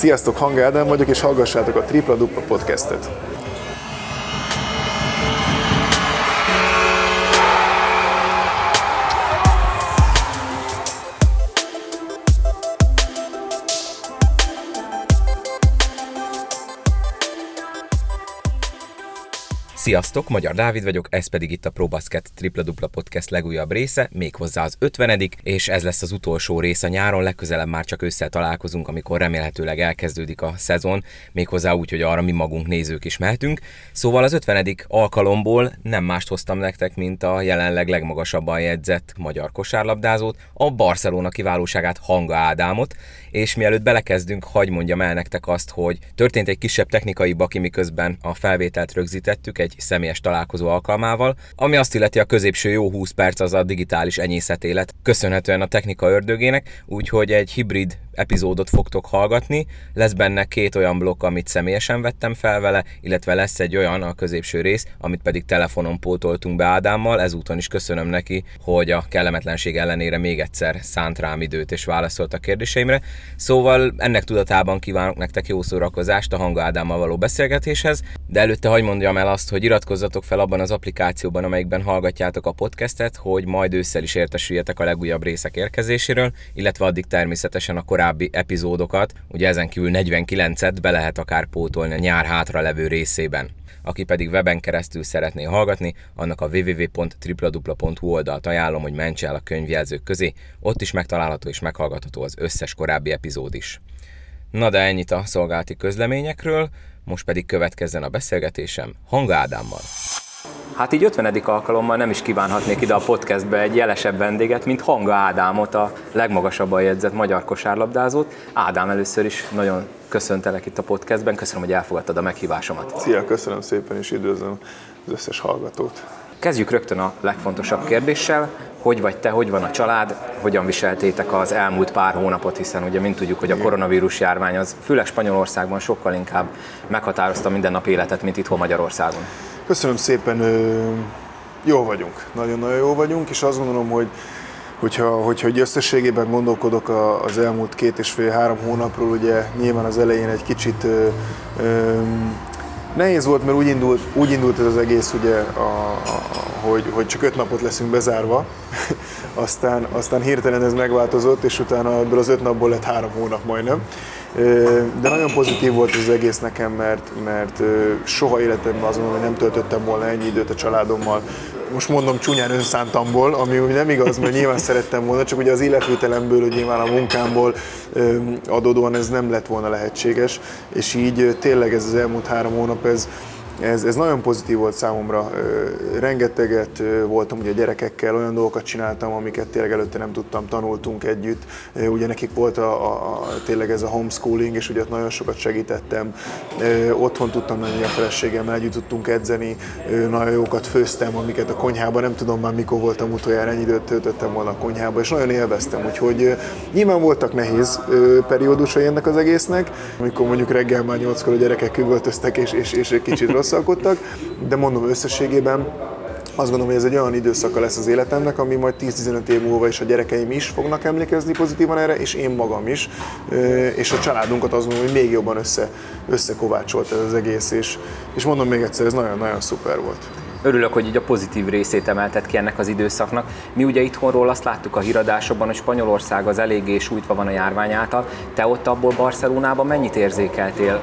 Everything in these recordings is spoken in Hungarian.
Sziasztok, Hang Ádám vagyok, és hallgassátok a Tripla Dupla podcastet. Sziasztok, Magyar Dávid vagyok, ez pedig itt a ProBasket Tripla Dupla Podcast legújabb része, méghozzá az 50 és ez lesz az utolsó rész a nyáron, legközelebb már csak össze találkozunk, amikor remélhetőleg elkezdődik a szezon, méghozzá úgy, hogy arra mi magunk nézők is mehetünk. Szóval az 50 alkalomból nem mást hoztam nektek, mint a jelenleg legmagasabban jegyzett magyar kosárlabdázót, a Barcelona kiválóságát Hanga Ádámot, és mielőtt belekezdünk, hagy mondjam el nektek azt, hogy történt egy kisebb technikai baki, miközben a felvételt rögzítettük egy személyes találkozó alkalmával, ami azt illeti a középső jó 20 perc az a digitális enyészetélet, köszönhetően a technika ördögének, úgyhogy egy hibrid epizódot fogtok hallgatni. Lesz benne két olyan blokk, amit személyesen vettem fel vele, illetve lesz egy olyan a középső rész, amit pedig telefonon pótoltunk be Ádámmal. Ezúton is köszönöm neki, hogy a kellemetlenség ellenére még egyszer szánt rám időt és válaszolt a kérdéseimre. Szóval ennek tudatában kívánok nektek jó szórakozást a Hanga Ádámmal való beszélgetéshez, de előtte hagy mondjam el azt, hogy iratkozzatok fel abban az applikációban, amelyikben hallgatjátok a podcastet, hogy majd ősszel is értesüljetek a legújabb részek érkezéséről, illetve addig természetesen a korábbi epizódokat, ugye ezen kívül 49-et be lehet akár pótolni a nyár hátra levő részében. Aki pedig weben keresztül szeretné hallgatni, annak a www.tripladupla.hu oldalt ajánlom, hogy mentse el a könyvjelzők közé, ott is megtalálható és meghallgatható az összes korábbi epizód is. Na de ennyit a szolgálati közleményekről, most pedig következzen a beszélgetésem Hanga Ádámmal. Hát így 50. alkalommal nem is kívánhatnék ide a podcastbe egy jelesebb vendéget, mint Hanga Ádámot, a legmagasabban jegyzett magyar kosárlabdázót. Ádám, először is nagyon köszöntelek itt a podcastben, köszönöm, hogy elfogadtad a meghívásomat. Szia, köszönöm szépen, és üdvözlöm az összes hallgatót. Kezdjük rögtön a legfontosabb kérdéssel. Hogy vagy te, hogy van a család, hogyan viseltétek az elmúlt pár hónapot, hiszen ugye mint tudjuk, hogy a koronavírus járvány az főleg Spanyolországban sokkal inkább meghatározta minden nap életet, mint itthon Magyarországon. Köszönöm szépen, jó vagyunk, nagyon-nagyon jó vagyunk, és azt gondolom, hogy hogyha, hogyha hogy összességében gondolkodok az elmúlt két és fél-három hónapról, ugye nyilván az elején egy kicsit nehéz volt, mert úgy indult, úgy indult ez az egész, ugye, a, a, hogy, hogy csak öt napot leszünk bezárva, aztán, aztán hirtelen ez megváltozott, és utána ebből az öt napból lett három hónap majdnem. De nagyon pozitív volt az egész nekem, mert, mert soha életemben azon, hogy nem töltöttem volna ennyi időt a családommal. Most mondom csúnyán önszántamból, ami nem igaz, mert nyilván szerettem volna, csak ugye az életvételemből, hogy nyilván a munkámból adódóan ez nem lett volna lehetséges, és így tényleg ez az elmúlt három hónap, ez, ez, ez nagyon pozitív volt számomra. Rengeteget voltam ugye gyerekekkel, olyan dolgokat csináltam, amiket tényleg előtte nem tudtam, tanultunk együtt. Ugye nekik volt a, a, tényleg ez a homeschooling, és ugye ott nagyon sokat segítettem. Otthon tudtam menni a feleségemmel, együtt tudtunk edzeni, nagyon jókat főztem, amiket a konyhában, nem tudom már mikor voltam utoljára, ennyi időt töltöttem volna a konyhába, és nagyon élveztem. Úgyhogy nyilván voltak nehéz periódusai ennek az egésznek, amikor mondjuk reggel már nyolckor a gyerekek üvöltöztek, és, és, és egy kicsit rosszalkodtak, de mondom összességében azt gondolom, hogy ez egy olyan időszaka lesz az életemnek, ami majd 10-15 év múlva is a gyerekeim is fognak emlékezni pozitívan erre, és én magam is, és a családunkat azt gondolom, hogy még jobban össze, összekovácsolt ez az egész, és, és mondom még egyszer, ez nagyon-nagyon szuper volt. Örülök, hogy így a pozitív részét emeltet ki ennek az időszaknak. Mi ugye itthonról azt láttuk a híradásokban, hogy Spanyolország az eléggé sújtva van a járvány által. Te ott abból Barcelonában mennyit érzékeltél?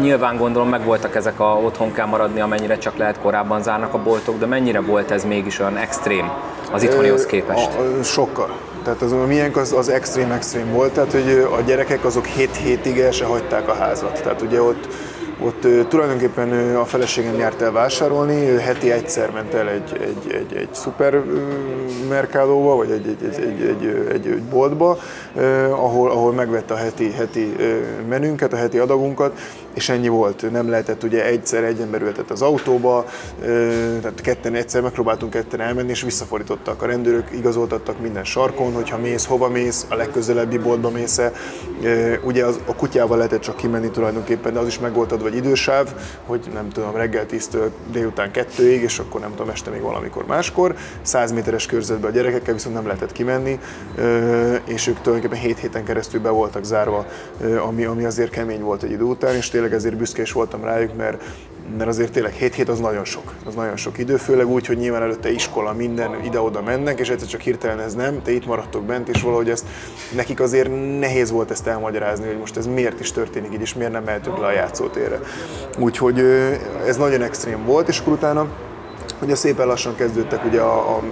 Nyilván gondolom megvoltak ezek a otthon kell maradni, amennyire csak lehet korábban zárnak a boltok, de mennyire volt ez mégis olyan extrém az itthonihoz képest? A, sokkal. Tehát az, a miénk az, az extrém extrém volt, tehát hogy a gyerekek azok 7 hétig el se hagyták a házat. Tehát ugye ott ott tulajdonképpen a feleségem járt el vásárolni, ő heti egyszer ment el egy, egy, egy, egy szuper merkádóba, vagy egy, egy, egy, egy, egy, egy boltba, ahol, ahol megvette a heti, heti menünket, a heti adagunkat, és ennyi volt. Nem lehetett ugye egyszer egy ember ültett az autóba, tehát ketten egyszer megpróbáltunk ketten elmenni, és visszafordítottak. A rendőrök igazoltattak minden sarkon, hogyha mész, hova mész, a legközelebbi boltba mész -e. Ugye az, a kutyával lehetett csak kimenni tulajdonképpen, de az is meg volt vagy idősáv, hogy nem tudom, reggel 10-től délután 2-ig, és akkor nem tudom, este még valamikor máskor. 100 méteres körzetbe a gyerekekkel viszont nem lehetett kimenni, és ők tulajdonképpen 7 héten keresztül be voltak zárva, ami, ami azért kemény volt egy idő után, és tényleg ezért büszke is voltam rájuk, mert mert azért tényleg 7 hét az nagyon sok, az nagyon sok idő, főleg úgy, hogy nyilván előtte iskola, minden ide-oda mennek, és egyszer csak hirtelen ez nem, te itt maradtok bent, és valahogy ezt nekik azért nehéz volt ezt elmagyarázni, hogy most ez miért is történik így, és miért nem mehetünk le a játszótérre. Úgyhogy ez nagyon extrém volt, és akkor utána ugye szépen lassan kezdődtek ugye a, a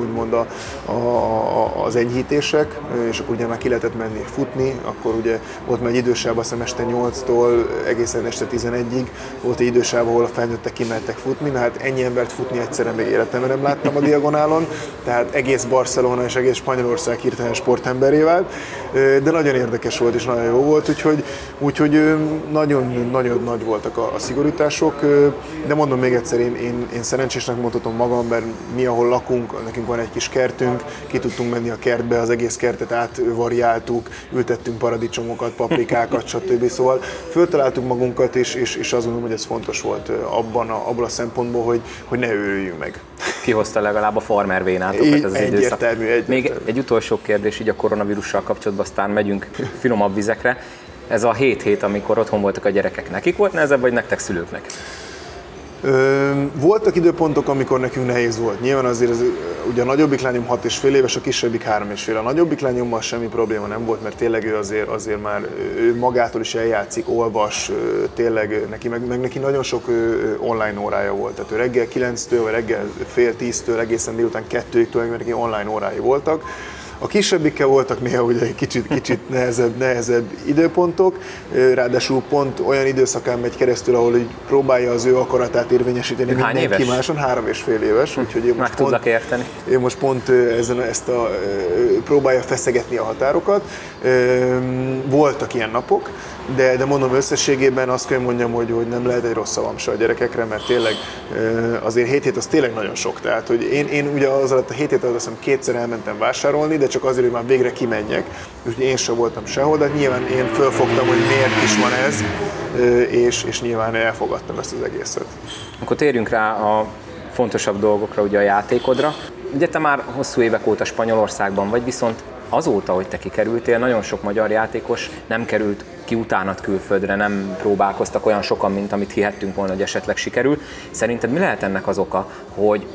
úgymond a, a, az enyhítések, és akkor ugye már ki lehetett menni futni, akkor ugye volt már egy idősáv, azt este 8-tól egészen este 11-ig volt egy idősáv, ahol a felnőttek kimentek futni, na hát ennyi embert futni egyszerűen még életemben nem láttam a diagonálon, tehát egész Barcelona és egész Spanyolország hirtelen sportemberé vált, de nagyon érdekes volt és nagyon jó volt, úgyhogy, úgyhogy nagyon, nagyon nagy voltak a, a szigorítások, de mondom még egyszer, én, én, én szerencsésnek mondhatom magam, mert mi, ahol lakunk, nekünk van egy kis kertünk, ki tudtunk menni a kertbe, az egész kertet átvariáltuk, ültettünk paradicsomokat, paprikákat, stb. Szóval föltaláltuk magunkat, és, és, és azt gondolom, hogy ez fontos volt abban a, abban a szempontból, hogy, hogy ne őrüljünk meg. Kihozta legalább a farmer vénátokat az egyértelmű, időszak. Egyértelmű. Még egy utolsó kérdés így a koronavírussal kapcsolatban, aztán megyünk finomabb vizekre. Ez a hét hét, amikor otthon voltak a gyerekek, nekik volt nehezebb, vagy nektek szülőknek? Voltak időpontok, amikor nekünk nehéz volt. Nyilván azért az, ugye a nagyobbik lányom 6 és fél éves, a kisebbik 3 és fél. A nagyobbik lányommal semmi probléma nem volt, mert tényleg ő azért, azért már ő magától is eljátszik, olvas, tényleg neki, meg, meg neki nagyon sok online órája volt. Tehát ő reggel 9-től, vagy reggel fél 10-től egészen délután 2-ig tulajdonképpen neki online órái voltak a kisebbikkel voltak néha ugye kicsit, kicsit nehezebb, nehezebb időpontok, ráadásul pont olyan időszakán megy keresztül, ahol így próbálja az ő akaratát érvényesíteni Hány mindenki éves? máson, három és fél éves, hm. úgyhogy én most pont, érteni. Én most pont ezen ezt a, próbálja feszegetni a határokat. Voltak ilyen napok, de, de mondom összességében azt kell mondjam, hogy, hogy nem lehet egy rossz szavam se a gyerekekre, mert tényleg azért 7 hét az tényleg nagyon sok. Tehát, hogy én, én ugye az alatt a 7 hét alatt azt kétszer elmentem vásárolni, de csak azért, hogy már végre kimenjek, úgyhogy én sem voltam sehol, de nyilván én fölfogtam, hogy miért is van ez, és, és nyilván elfogadtam ezt az egészet. Akkor térjünk rá a fontosabb dolgokra, ugye a játékodra. Ugye te már hosszú évek óta Spanyolországban vagy, viszont azóta, hogy te kikerültél, nagyon sok magyar játékos nem került ki utánat külföldre, nem próbálkoztak olyan sokan, mint amit hihettünk volna, hogy esetleg sikerül. Szerinted mi lehet ennek az oka, hogy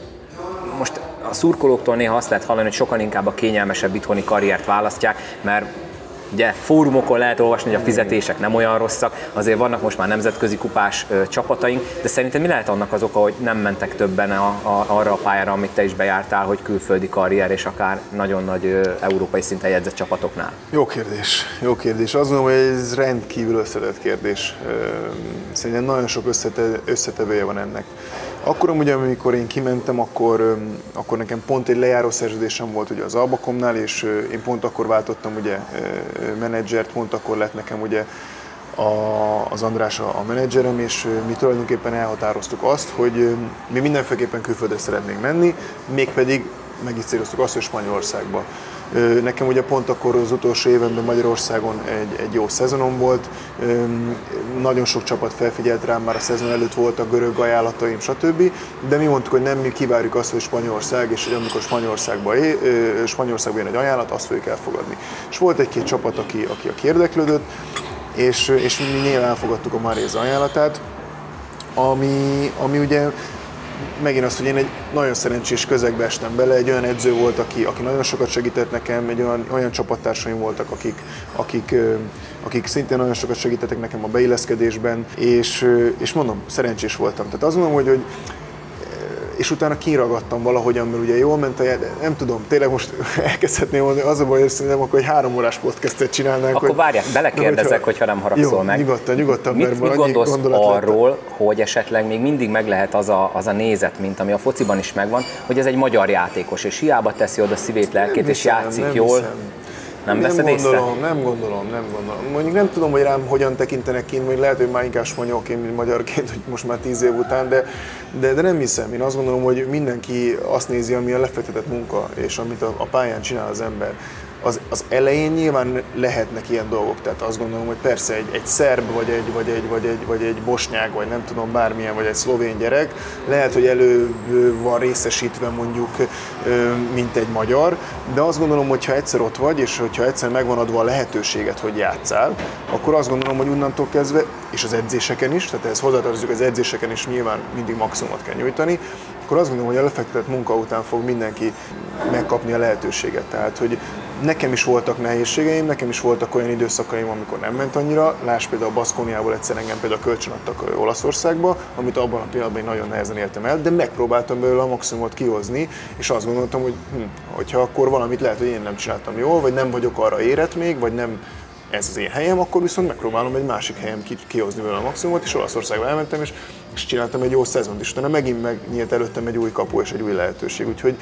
most a szurkolóktól néha azt lehet hallani, hogy sokan inkább a kényelmesebb itthoni karriert választják, mert Ugye fórumokon lehet olvasni, hogy a fizetések nem olyan rosszak, azért vannak most már nemzetközi kupás ö, csapataink, de szerintem mi lehet annak az oka, hogy nem mentek többen a, a, arra a pályára, amit te is bejártál, hogy külföldi karrier és akár nagyon nagy ö, európai szinten jegyzett csapatoknál? Jó kérdés, jó kérdés. Azt gondolom, hogy ez rendkívül összetett kérdés. Szerintem nagyon sok összetevője van ennek. Akkor ugye, amikor én kimentem, akkor, akkor nekem pont egy lejáró szerződésem volt ugye az Albakomnál, és én pont akkor váltottam ugye menedzsert, pont akkor lett nekem ugye a, az András a, a menedzserem, és mi tulajdonképpen elhatároztuk azt, hogy mi mindenféleképpen külföldre szeretnénk menni, mégpedig meg is céloztuk azt, hogy Spanyolországba. Nekem ugye pont akkor az utolsó évemben Magyarországon egy, egy jó szezonom volt, nagyon sok csapat felfigyelt rám, már a szezon előtt voltak görög ajánlataim, stb. De mi mondtuk, hogy nem, mi kivárjuk azt, hogy Spanyolország, és hogy amikor Spanyolországba é, jön egy ajánlat, azt fogjuk elfogadni. És volt egy-két csapat, aki, aki, aki érdeklődött, és, és mi nyilván elfogadtuk a Maréz ajánlatát, ami, ami ugye megint azt, hogy én egy nagyon szerencsés közegbe estem bele, egy olyan edző volt, aki, aki nagyon sokat segített nekem, egy olyan, olyan csapattársaim voltak, akik, akik, akik szintén nagyon sokat segítettek nekem a beilleszkedésben, és, és mondom, szerencsés voltam. Tehát azt mondom, hogy, hogy és utána kiragadtam valahogyan, mert ugye jól ment a jel, nem tudom, tényleg most elkezdhetném mondani, az a baj, hogy szerintem akkor egy három órás podcastet csinálnánk. Akkor hogy, várják, belekérdezek, hogyha, hogyha nem haragszol jó, meg. nyugodtan, nyugodtan, mit, mert mit gondolsz arról, lett. hogy esetleg még mindig meg lehet az a, az a nézet, mint ami a fociban is megvan, hogy ez egy magyar játékos, és hiába teszi oda szívét, lelkét, és hiszem, játszik nem jól. Hiszem. Nem, nem veszed gondolom, észre? nem gondolom, nem gondolom. Mondjuk nem tudom, hogy rám hogyan tekintenek ki, vagy lehet, hogy már inkább spanyolként, mint magyarként, hogy most már tíz év után, de, de, de nem hiszem. Én azt gondolom, hogy mindenki azt nézi, ami a lefektetett munka, és amit a, a pályán csinál az ember. Az, az elején nyilván lehetnek ilyen dolgok, tehát azt gondolom, hogy persze egy, egy szerb, vagy egy, vagy, egy, vagy, egy, vagy egy bosnyák, vagy nem tudom bármilyen, vagy egy szlovén gyerek, lehet, hogy elő van részesítve mondjuk, mint egy magyar, de azt gondolom, hogy ha egyszer ott vagy, és hogyha egyszer megvan adva a lehetőséget, hogy játszál, akkor azt gondolom, hogy onnantól kezdve, és az edzéseken is, tehát ez hozzátartozik az edzéseken is nyilván mindig maximumot kell nyújtani, akkor azt gondolom, hogy a lefektetett munka után fog mindenki megkapni a lehetőséget. Tehát, hogy nekem is voltak nehézségeim, nekem is voltak olyan időszakaim, amikor nem ment annyira. Láss például a Baszkóniából egyszer engem például kölcsön adtak Olaszországba, amit abban a pillanatban én nagyon nehezen éltem el, de megpróbáltam belőle a maximumot kihozni, és azt gondoltam, hogy hm, hogyha akkor valamit lehet, hogy én nem csináltam jól, vagy nem vagyok arra érett még, vagy nem ez az én helyem, akkor viszont megpróbálom egy másik helyen kihozni vele a maximumot, és Olaszországba elmentem, és, és csináltam egy jó szezont, és utána megint megnyílt előttem egy új kapu és egy új lehetőség. Úgyhogy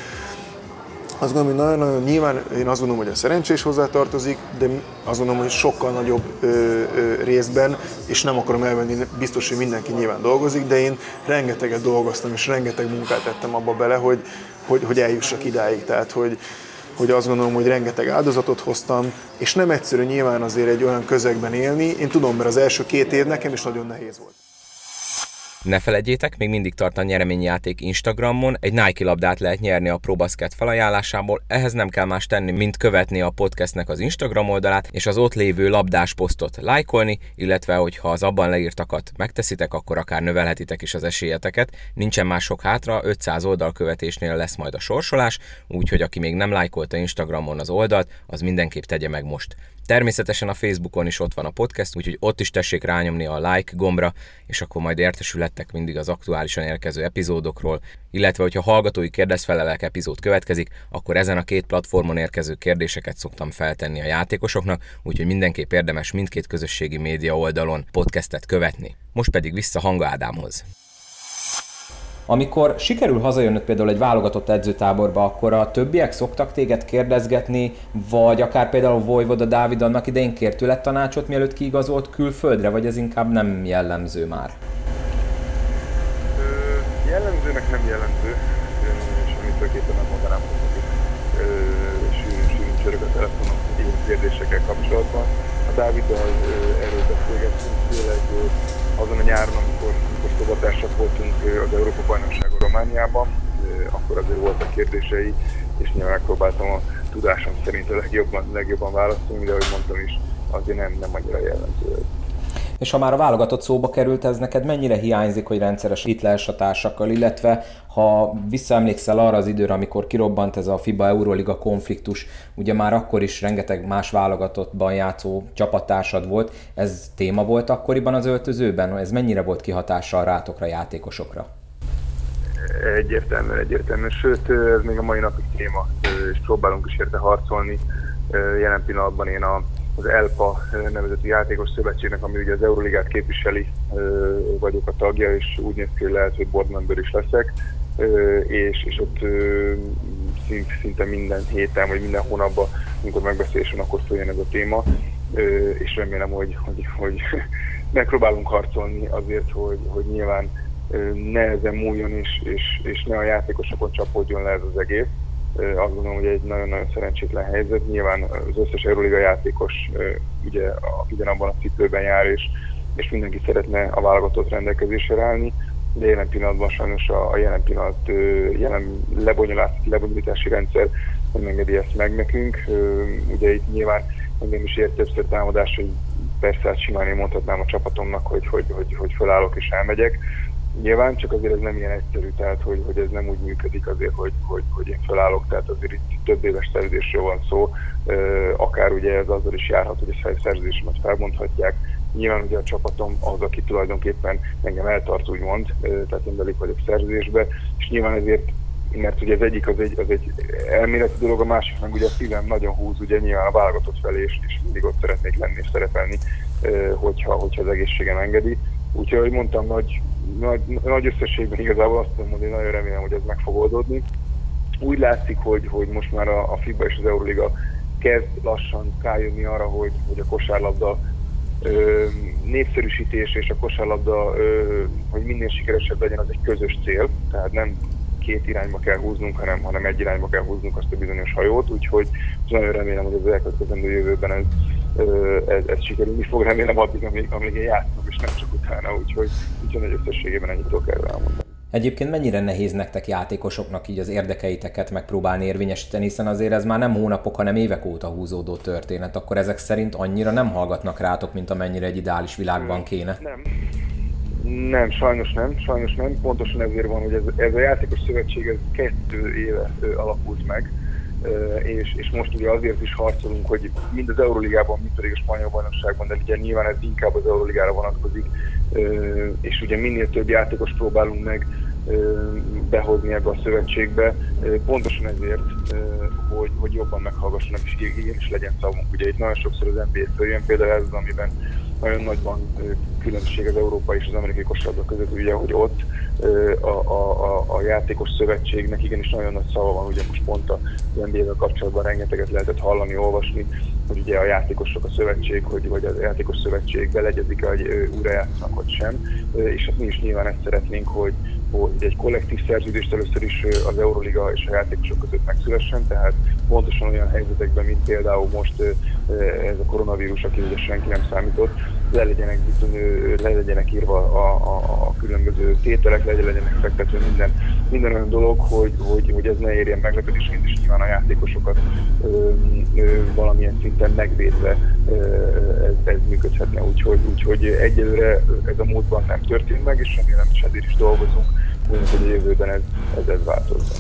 azt gondolom, hogy nagyon-nagyon nyilván én azt gondolom, hogy a szerencsés hozzátartozik, de azt gondolom, hogy sokkal nagyobb ö, ö, részben, és nem akarom elvenni, biztos, hogy mindenki nyilván dolgozik, de én rengeteget dolgoztam, és rengeteg munkát tettem abba bele, hogy, hogy, hogy eljussak idáig. Tehát, hogy, hogy azt gondolom, hogy rengeteg áldozatot hoztam, és nem egyszerű nyilván azért egy olyan közegben élni. Én tudom, mert az első két év nekem is nagyon nehéz volt. Ne felejtjétek, még mindig tart a nyereményjáték Instagramon, egy Nike labdát lehet nyerni a ProBasket felajánlásából, ehhez nem kell más tenni, mint követni a podcastnek az Instagram oldalát, és az ott lévő labdás posztot lájkolni, illetve hogyha az abban leírtakat megteszitek, akkor akár növelhetitek is az esélyeteket. Nincsen más sok hátra, 500 oldal követésnél lesz majd a sorsolás, úgyhogy aki még nem lájkolta Instagramon az oldalt, az mindenképp tegye meg most. Természetesen a Facebookon is ott van a podcast, úgyhogy ott is tessék rányomni a like gombra, és akkor majd értesülettek mindig az aktuálisan érkező epizódokról, illetve hogyha hallgatói kérdezfelelek epizód következik, akkor ezen a két platformon érkező kérdéseket szoktam feltenni a játékosoknak, úgyhogy mindenképp érdemes mindkét közösségi média oldalon podcastet követni. Most pedig vissza Hanga Ádámhoz. Amikor sikerül hazajönnöd például egy válogatott edzőtáborba, akkor a többiek szoktak téged kérdezgetni, vagy akár például Vojvoda Dávid annak idején kért tőled tanácsot, mielőtt kiigazolt külföldre, vagy ez inkább nem jellemző már? Ö, jellemzőnek nem jellemző, és amitőképpen nem mondanám, hogy sűrűn a telefonom ilyen kérdésekkel kapcsolatban. A Dáviddal erről beszélgettünk, főleg azon a nyáron, amikor, szobatársak voltunk az Európa bajnokságon Romániában, akkor azért voltak kérdései, és nyilván megpróbáltam a tudásom szerint a legjobban, legjobban válaszolni, de ahogy mondtam is, azért nem, nem annyira jellemző. És ha már a válogatott szóba került, ez neked mennyire hiányzik, hogy rendszeres itt lehess a társakkal, illetve ha visszaemlékszel arra az időre, amikor kirobbant ez a FIBA Euroliga konfliktus, ugye már akkor is rengeteg más válogatottban játszó csapattársad volt, ez téma volt akkoriban az öltözőben? Ez mennyire volt kihatással rátokra, játékosokra? Egyértelműen, egyértelműen, sőt, ez még a mai napig téma, és próbálunk is érte harcolni. Jelen pillanatban én a az ELPA nevezeti játékos szövetségnek, ami ugye az Euroligát képviseli, vagyok a tagja, és úgy néz ki, hogy lehet, hogy board member is leszek, és, és ott szinte minden héten, vagy minden hónapban, amikor megbeszélés van, akkor szóljon ez a téma, és remélem, hogy, hogy, hogy megpróbálunk harcolni azért, hogy, hogy nyilván nehezen múljon, és, és, és ne a játékosokon csapódjon le ez az egész. Azt gondolom, hogy egy nagyon-nagyon szerencsétlen helyzet. Nyilván az összes Euroliga játékos ugye ugyanabban a cipőben jár, és, és mindenki szeretne a válogatott rendelkezésre állni, de jelen pillanatban sajnos a, a jelen pillanat jelen lebonyolítási rendszer nem engedi ezt meg nekünk. Ugye itt nyilván engem is ért többször támadás, hogy persze hát simán én mondhatnám a csapatomnak, hogy, hogy, hogy, hogy fölállok és elmegyek, Nyilván csak azért ez nem ilyen egyszerű, tehát hogy, hogy ez nem úgy működik azért, hogy, hogy, hogy én felállok, tehát azért itt több éves szerződésről van szó, akár ugye ez azzal is járhat, hogy a szerződésemet felmondhatják. Nyilván ugye a csapatom az, aki tulajdonképpen engem eltart, úgymond, tehát én belik vagyok szerződésbe, és nyilván ezért mert ugye az egyik az egy, az egy elméleti dolog, a másik meg ugye a szívem nagyon húz ugye nyilván a válogatott felé, és, és mindig ott szeretnék lenni és szerepelni, hogyha, hogyha az egészségem engedi. Úgyhogy, ahogy mondtam, nagy, nagy, nagy összességben igazából azt tudom mondani, nagyon remélem, hogy ez meg fog oldódni. Úgy látszik, hogy, hogy most már a, a FIBA és az Euroliga kezd lassan rájönni arra, hogy, hogy a kosárlabda népszerűsítés és a kosárlabda, hogy minél sikeresebb legyen, az egy közös cél. Tehát nem két irányba kell húznunk, hanem, hanem egy irányba kell húznunk azt a bizonyos hajót, úgyhogy nagyon remélem, hogy az elkövetkezendő jövőben ez, ez, ez sikerülni fog, remélem addig, amíg, amíg én játszom, és nem csak utána, úgyhogy, úgyhogy nagy összességében ennyit tudok erről elmondani. Egyébként mennyire nehéz nektek játékosoknak így az érdekeiteket megpróbálni érvényesíteni, hiszen azért ez már nem hónapok, hanem évek óta húzódó történet, akkor ezek szerint annyira nem hallgatnak rátok, mint amennyire egy ideális világban kéne? Nem. Nem, sajnos nem, sajnos nem. Pontosan ezért van, hogy ez, ez a játékos szövetség ez kettő éve alakult meg, és, és most ugye azért is harcolunk, hogy mind az Euróligában, mind pedig a spanyol bajnokságban, de ugye nyilván ez inkább az Euroligára vonatkozik, és ugye minél több játékos próbálunk meg behozni ebbe a szövetségbe, pontosan ezért, hogy, hogy jobban meghallgassanak, és igen is legyen szavunk. Ugye itt nagyon sokszor az NBA följön, például ez az, amiben nagyon nagyban különbség az európai és az amerikai kosárlabda között, ugye, hogy ott a, a, a, a játékos szövetségnek igenis nagyon nagy szava van, ugye most pont az NBA-vel kapcsolatban rengeteget lehetett hallani, olvasni, hogy ugye a játékosok a szövetség, hogy vagy a játékos szövetség belegyezik hogy újra játszanak, vagy sem, és hát mi is nyilván ezt szeretnénk, hogy, hogy egy kollektív szerződést először is az Euroliga és a játékosok között megszülessen, tehát pontosan olyan helyzetekben, mint például most ez a koronavírus, aki ugye senki nem számított, le legyenek, bizony, le legyenek írva a, a, a különböző tételek, le legyenek fektetve minden, minden olyan dolog, hogy, hogy, hogy ez ne érjen meglepetésként, és nyilván a játékosokat ö, ö, valamilyen szinten megvédve ö, ez, ez működhetne. Úgyhogy, úgyhogy egyelőre ez a módban nem történt meg, és remélem, hogy ezért is dolgozunk, hogy a jövőben ez, ez, ez változna.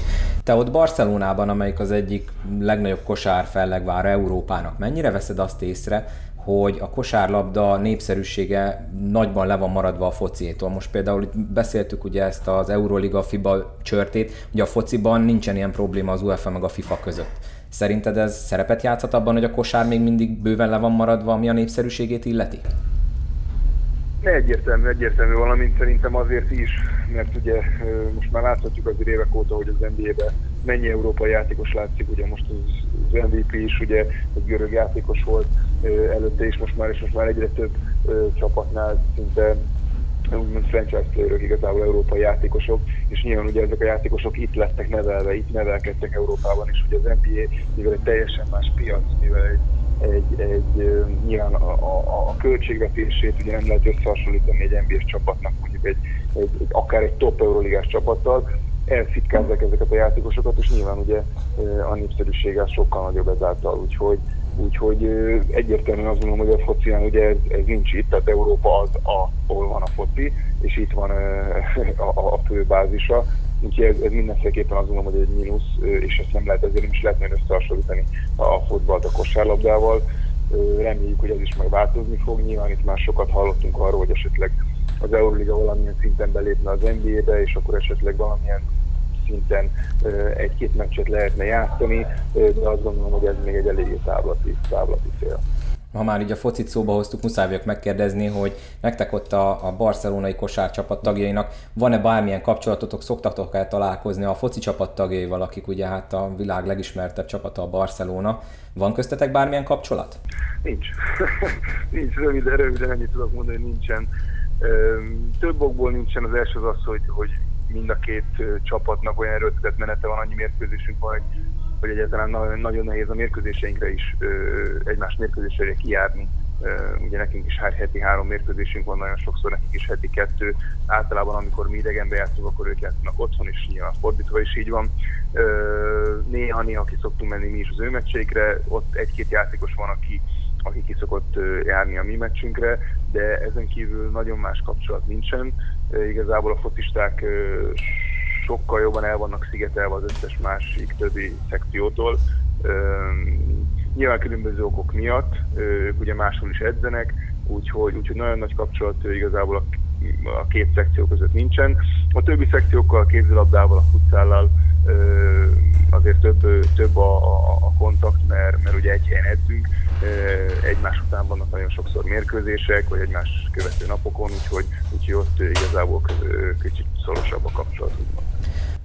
Te ott Barcelonában, amelyik az egyik legnagyobb kosár fellegvára Európának, mennyire veszed azt észre, hogy a kosárlabda népszerűsége nagyban le van maradva a fociétól. Most például itt beszéltük ugye ezt az Euroliga FIBA csörtét, ugye a fociban nincsen ilyen probléma az UEFA meg a FIFA között. Szerinted ez szerepet játszhat abban, hogy a kosár még mindig bőven le van maradva, ami a népszerűségét illeti? Egyértelmű, egyértelmű, valamint szerintem azért is, mert ugye most már láthatjuk az évek óta, hogy az NBA-ben mennyi európai játékos látszik, ugye most az, az MVP is ugye egy görög játékos volt előtte is most már, és most már egyre több csapatnál szinte úgymond franchise playerök, igazából európai játékosok, és nyilván ugye ezek a játékosok itt lettek nevelve, itt nevelkedtek Európában, és ugye az NBA, mivel egy teljesen más piac, mivel egy egy, egy nyilván a, a, a költségvetését ugye nem lehet összehasonlítani egy NBA-s csapatnak, mondjuk egy, egy, egy, akár egy top euroligás csapattal, elfitkázzák ezeket a játékosokat, és nyilván ugye a népszerűsége sokkal nagyobb ezáltal, úgyhogy, úgyhogy egyértelműen azt gondolom, hogy a focián ugye ez, ez nincs itt, tehát Európa az, a, ahol van a foci, és itt van a, a, a fő bázisa, Úgyhogy ez, ez mindenféleképpen azt gondolom, hogy egy mínusz, és ezt nem lehet, ezért nem is lehetne összehasonlítani a fotballt a kosárlabdával. Reméljük, hogy ez is majd változni fog. Nyilván itt már sokat hallottunk arról, hogy esetleg az Euroliga valamilyen szinten belépne az NBA-be, és akkor esetleg valamilyen szinten egy-két meccset lehetne játszani, de azt gondolom, hogy ez még egy eléggé távlati, távlati cél ha már így a focit szóba hoztuk, muszáj vagyok megkérdezni, hogy nektek ott a, a barcelonai kosárcsapat tagjainak van-e bármilyen kapcsolatotok, szoktatok el találkozni a foci csapat tagjaival, akik ugye hát a világ legismertebb csapata a Barcelona. Van köztetek bármilyen kapcsolat? Nincs. nincs, röviden, röviden ennyit tudok mondani, hogy nincsen. Több okból nincsen. Az első az az, hogy, hogy mind a két csapatnak olyan erőltetett menete van, annyi mérkőzésünk van, hogy hogy egyáltalán nagyon, nehéz a mérkőzéseinkre is egymás mérkőzésére kijárni. Ugye nekünk is hát heti három mérkőzésünk van, nagyon sokszor nekik is heti kettő. Általában, amikor mi idegenbe játszunk, akkor ők játszanak otthon, és nyilván fordítva is így van. Néha-néha ki szoktunk menni mi is az ő meccseikre, ott egy-két játékos van, aki aki ki szokott járni a mi meccsünkre, de ezen kívül nagyon más kapcsolat nincsen. Igazából a focisták sokkal jobban el vannak szigetelve az összes másik többi szekciótól. Nyilván különböző okok miatt, ők ugye máshol is edzenek, úgyhogy, úgyhogy nagyon nagy kapcsolat igazából a, a két szekció között nincsen. A többi szekciókkal, a kézilabdával, a futszállal azért több, több a, a, a kontakt, mert, mert ugye egy helyen edzünk, egymás után vannak nagyon sokszor mérkőzések, vagy egymás követő napokon, úgyhogy, úgyhogy ott igazából kicsit szorosabb a kapcsolat. Úgymond.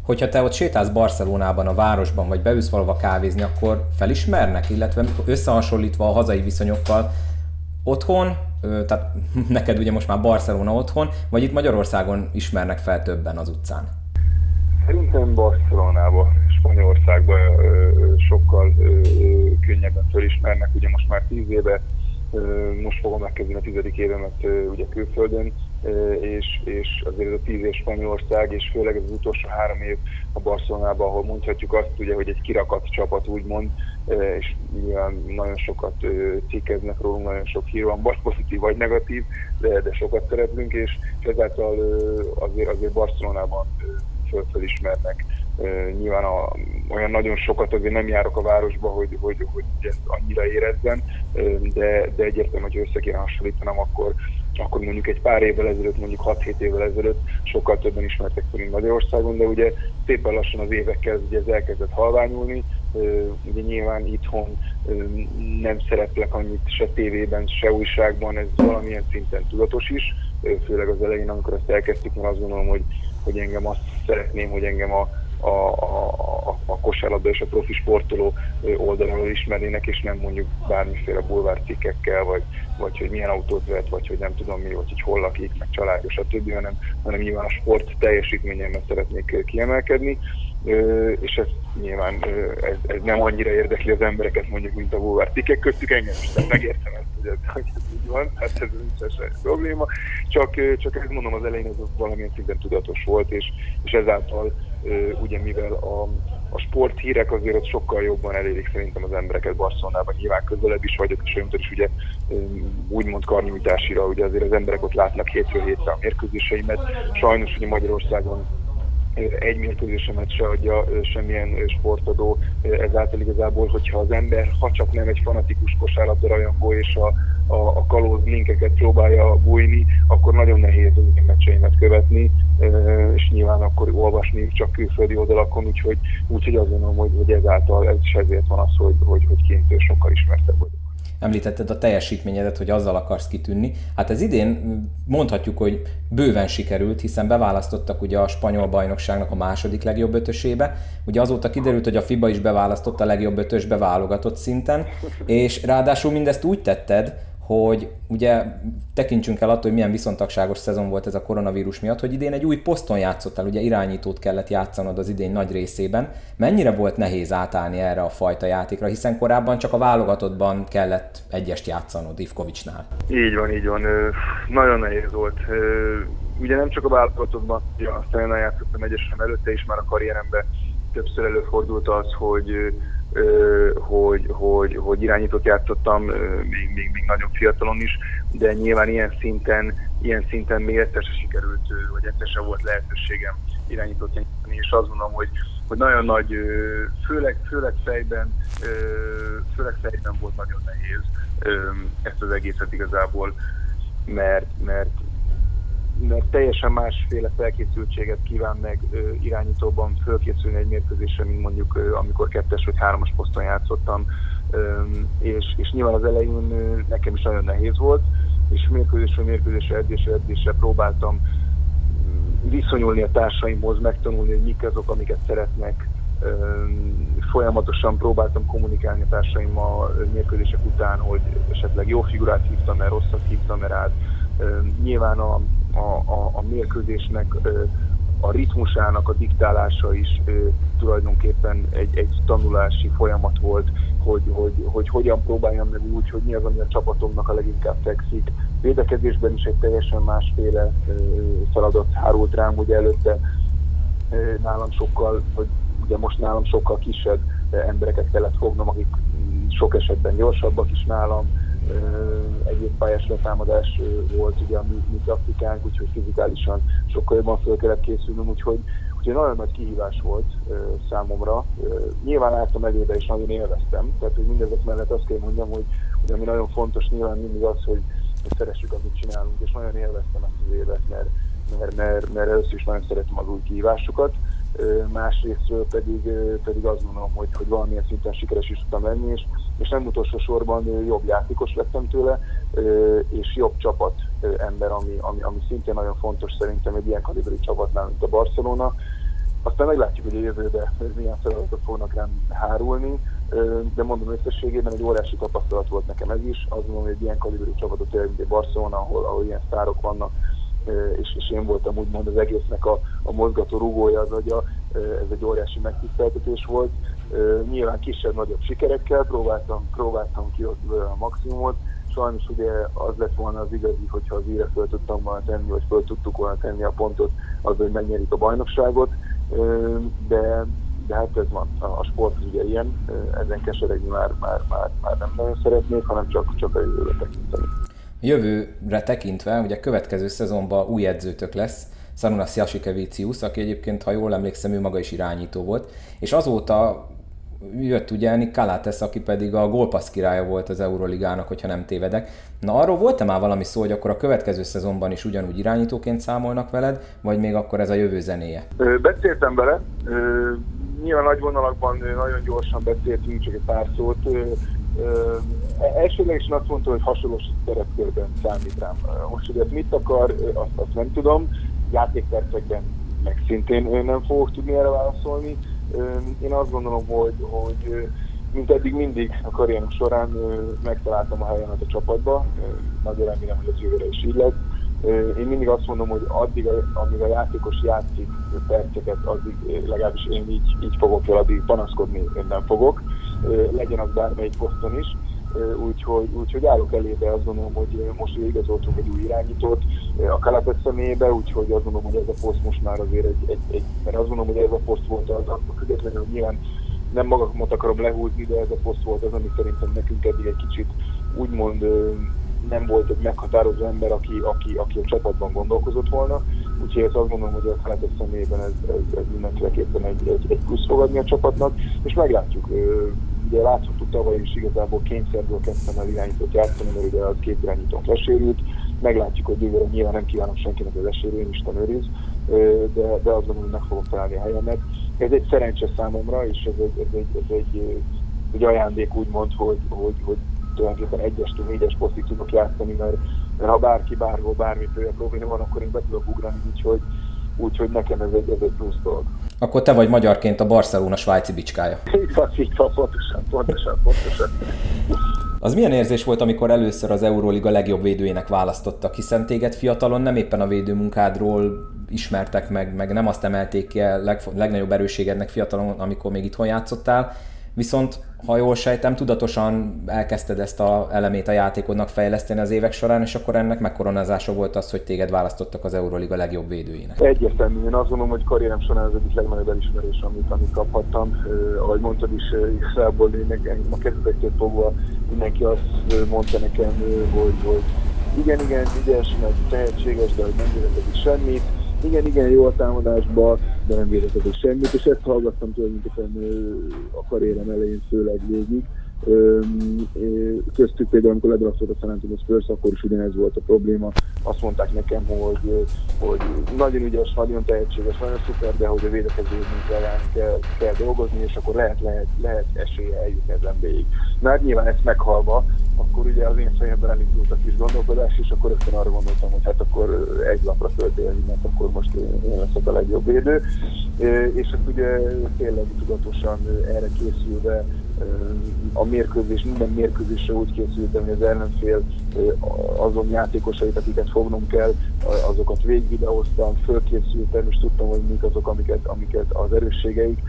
Hogyha te ott sétálsz Barcelonában, a városban, vagy beülsz valahova kávézni, akkor felismernek, illetve összehasonlítva a hazai viszonyokkal, otthon, tehát neked ugye most már Barcelona otthon, vagy itt Magyarországon ismernek fel többen az utcán? Szerintem Barcelonába, Spanyolországba sokkal könnyebben fölismernek, ugye most már tíz éve most fogom megkezdeni a tizedik évemet ugye külföldön, és, és azért ez a tíz év Spanyolország, és főleg az utolsó három év a Barcelonában, ahol mondhatjuk azt, ugye, hogy egy kirakat csapat úgymond, és nyilván nagyon sokat cikkeznek rólunk, nagyon sok hír van, vagy pozitív, vagy negatív, de, de sokat szereplünk, és, és ezáltal azért, azért Barcelonában fölfelismernek. Nyilván a, olyan nagyon sokat azért nem járok a városba, hogy, hogy, hogy ezt annyira érezzem, de, de egyértelműen, hogy össze kéne hasonlítanom, akkor, akkor mondjuk egy pár évvel ezelőtt, mondjuk 6-7 évvel ezelőtt sokkal többen ismertek fel Magyarországon, de ugye szépen lassan az évekkel ugye ez elkezdett halványulni, ugye nyilván itthon nem szereplek annyit se tévében, se újságban, ez valamilyen szinten tudatos is, főleg az elején, amikor ezt elkezdtük, mert azt gondolom, hogy, hogy engem azt szeretném, hogy engem a, a, a, a kosárlabda és a profi sportoló oldalról ismernének, és nem mondjuk bármiféle bulvárcikkekkel, vagy, vagy hogy milyen autót vett, vagy hogy nem tudom mi, vagy hogy hol lakik, meg családja, stb., hanem, hanem nyilván a sport teljesítményemmel szeretnék kiemelkedni, és ez nyilván ez, ez nem annyira érdekli az embereket mondjuk, mint a bulvárcikkek köztük engem is, tehát megértem ezt, hogy ez, hogy ez így van, hát ez nincs semmi probléma, csak, csak ezt mondom az elején ez valamilyen szinten tudatos volt, és, és ezáltal ugye mivel a, a sporthírek azért ott sokkal jobban elérik szerintem az embereket Barcelonában, nyilván közelebb is vagyok, és olyan is ugye úgymond karnyújtásira, ugye azért az emberek ott látnak hétről hétre a mérkőzéseimet. Sajnos ugye Magyarországon egy mérkőzésemet se adja semmilyen sportadó, ezáltal igazából, hogyha az ember, ha csak nem egy fanatikus kosárlabda és a, a, a kalóz linkeket próbálja bújni, akkor nagyon nehéz az én meccseimet követni, és nyilván akkor olvasni csak külföldi oldalakon, úgyhogy, úgyhogy azt gondolom, hogy, hogy ezáltal ez is ezért van az, hogy, hogy, hogy kint sokkal ismertebb vagyok említetted a teljesítményedet, hogy azzal akarsz kitűnni. Hát ez idén mondhatjuk, hogy bőven sikerült, hiszen beválasztottak ugye a spanyol bajnokságnak a második legjobb ötösébe. Ugye azóta kiderült, hogy a FIBA is beválasztotta a legjobb ötösbe válogatott szinten, és ráadásul mindezt úgy tetted, hogy ugye tekintsünk el attól, hogy milyen viszontagságos szezon volt ez a koronavírus miatt, hogy idén egy új poszton játszottál, ugye irányítót kellett játszanod az idén nagy részében. Mennyire volt nehéz átállni erre a fajta játékra, hiszen korábban csak a válogatottban kellett egyest játszanod Ivkovicsnál. Így van, így van. Nagyon nehéz volt. Ugye nem csak a válogatottban, aztán játszottam egyesem előtte is már a karrieremben többször előfordult az, hogy hogy, hogy, hogy irányítót játszottam, még, még, még nagyon fiatalon is, de nyilván ilyen szinten, ilyen szinten még egyszer se sikerült, vagy egyszer se volt lehetőségem irányítót játszani, és azt gondolom, hogy, hogy nagyon nagy, főleg, főleg fejben, főleg fejben volt nagyon nehéz ezt az egészet igazából, mert, mert mert teljesen másféle felkészültséget kíván meg irányítóban fölkészülni egy mérkőzésre, mint mondjuk amikor kettes vagy hármas poszton játszottam, és, és nyilván az elején nekem is nagyon nehéz volt, és mérkőzésről mérkőzésre, edzésre, edzésre próbáltam viszonyulni a társaimhoz, megtanulni, hogy mik azok, amiket szeretnek, folyamatosan próbáltam kommunikálni a társaimmal mérkőzések után, hogy esetleg jó figurát hívtam, mert rosszat hívtam, mert át. Nyilván a, a, a, a mérkőzésnek a ritmusának a diktálása is tulajdonképpen egy, egy tanulási folyamat volt, hogy, hogy, hogy hogyan próbáljam meg úgy, hogy mi az, ami a csapatomnak a leginkább fekszik. Védekezésben is egy teljesen másféle feladat hárult rám, ugye előtte nálam sokkal, vagy ugye most nálam sokkal kisebb embereket kellett fognom, akik sok esetben gyorsabbak is nálam, egyéb pályás letámadás volt ugye a mi, mi taktikánk, úgyhogy fizikálisan sokkal jobban föl kellett készülnünk, úgyhogy, úgyhogy nagyon nagy kihívás volt számomra. Nyilván álltam elébe és nagyon élveztem, tehát hogy mindezek mellett azt kell mondjam, hogy, hogy ami nagyon fontos nyilván mindig az, hogy, hogy szeressük, amit csinálunk, és nagyon élveztem ezt az évet, mert, mert, mert, mert először is nagyon szeretem az új kihívásokat, másrésztről pedig, pedig azt gondolom, hogy, hogy valamilyen szinten sikeres is tudtam lenni, és, és nem utolsó sorban jobb játékos lettem tőle, és jobb csapat ember, ami, ami, ami szintén nagyon fontos szerintem egy ilyen kaliberű csapatnál, mint a Barcelona. Aztán meglátjuk, hogy a jövőben milyen feladatok fognak rám hárulni, de mondom összességében egy óriási tapasztalat volt nekem ez is. Azt mondom, hogy egy ilyen kaliberű csapatot mint a Barcelona, ahol, ahol ilyen sztárok vannak, és, és én voltam úgymond az egésznek a, a mozgató rugója, az agya, ez egy óriási megtiszteltetés volt. Nyilván kisebb-nagyobb sikerekkel próbáltam, próbáltam kihozni a maximumot, sajnos ugye az lett volna az igazi, hogyha az íre föl tudtam volna tenni, vagy föl tudtuk volna tenni a pontot, az, hogy megnyerik a bajnokságot, de, de hát ez van, a sport ugye ilyen, ezen keseregni már, már, már, már nem nagyon szeretnék, hanem csak, csak a jövőre tekinteni. Jövőre tekintve, ugye a következő szezonban új edzőtök lesz, Szarunas Jasikevicius, aki egyébként, ha jól emlékszem, ő maga is irányító volt, és azóta jött ugye Nick Kalates, aki pedig a gólpassz királya volt az Euroligának, hogyha nem tévedek. Na arról volt-e már valami szó, hogy akkor a következő szezonban is ugyanúgy irányítóként számolnak veled, vagy még akkor ez a jövő zenéje? Beszéltem vele, nyilván nagy vonalakban nagyon gyorsan beszéltünk, csak egy pár szót. Elsőlegesen azt mondta, hogy hasonló szerepkörben számít rám. Most, hogy ez mit akar, azt, azt nem tudom. Játékpercekben meg szintén nem fogok tudni erre válaszolni én azt gondolom, hogy, hogy mint eddig mindig a karrierem során megtaláltam a helyemet a csapatba, nagyon remélem, hogy ez jövőre is így lesz. Én mindig azt mondom, hogy addig, amíg a játékos játszik perceket, addig legalábbis én így, így fogok el, addig panaszkodni én nem fogok, legyen az bármelyik poszton is. Úgyhogy, úgyhogy állok elébe, azt gondolom, hogy most igazoltunk egy új irányítót a Kalapet személyébe, úgyhogy azt gondolom, hogy ez a poszt most már azért egy, egy, egy mert azt gondolom, hogy ez a poszt volt az, a függetlenül nyilván nem magamat akarom lehúzni, de ez a poszt volt az, ami szerintem nekünk eddig egy kicsit úgymond nem volt egy meghatározó ember, aki, aki, aki a csapatban gondolkozott volna. Úgyhogy ezt azt gondolom, hogy a Keletes személyében ez, ez, ez mindenféleképpen egy, egy, egy plusz fogadni a csapatnak, és meglátjuk. Ugye láthattuk tavaly is igazából kényszerből kezdtem el irányítót játszani, mert ugye az két irányítónk lesérült. Meglátjuk, hogy jövőre nyilván nem kívánom senkinek az esérőn, Isten őriz, de, de azt gondolom, hogy meg fogom találni a helyemet. Ez egy szerencse számomra, és ez egy, ez egy, ez egy, egy ajándék úgymond, hogy, hogy, hogy tulajdonképpen egyes től négyes posztig tudok játszani, mert, mert ha bárki bárhol bármiféle probléma van, akkor én be tudok ugrani, úgyhogy, úgyhogy nekem ez egy, ez egy plusz dolog. Akkor te vagy magyarként a Barcelona svájci bicskája. Így van, így van, pontosan, pontosan, pontosan. Az milyen érzés volt, amikor először az Euróliga legjobb védőjének választottak, hiszen téged fiatalon nem éppen a védőmunkádról ismertek meg, meg nem azt emelték ki a legnagyobb erőségednek fiatalon, amikor még itthon játszottál, viszont ha jól sejtem, tudatosan elkezdted ezt a elemét a játékodnak fejleszteni az évek során, és akkor ennek megkoronázása volt az, hogy téged választottak az Euroliga legjobb védőjének. Egyértelmű, én azt gondolom, hogy karrierem során az egyik legnagyobb elismerés, amit, amit kaphattam. Uh, ahogy mondtad is, igazából én a kezdetektől fogva mindenki azt mondta nekem, hogy, hogy igen, igen, ügyes, meg tehetséges, de hogy nem vélekedik semmit igen, igen, jó a támadásban, de nem védekezik semmit, és ezt hallgattam tulajdonképpen a karrierem elején főleg végig. Köztük például, amikor ledraftolt a San Antonio Spurs, akkor is ugyanez volt a probléma. Azt mondták nekem, hogy, hogy nagyon ügyes, nagyon tehetséges, nagyon szuper, de hogy a védekező munkáján kell, kell dolgozni, és akkor lehet, lehet, lehet esélye eljutni az NBA-ig. Na hát nyilván ezt meghalva, akkor ugye az én fejemben elindult a kis gondolkodás, és akkor rögtön arra gondoltam, hogy hát akkor egy lapra föltélni, mert akkor most én leszek a legjobb védő. És hát ugye tényleg tudatosan erre készülve a mérkőzés, minden mérkőzésre úgy készültem, hogy az ellenfél azon játékosait, akiket fognom kell, azokat végigvideóztam, fölkészültem, és tudtam, hogy mik azok, amiket, amiket az erősségeik,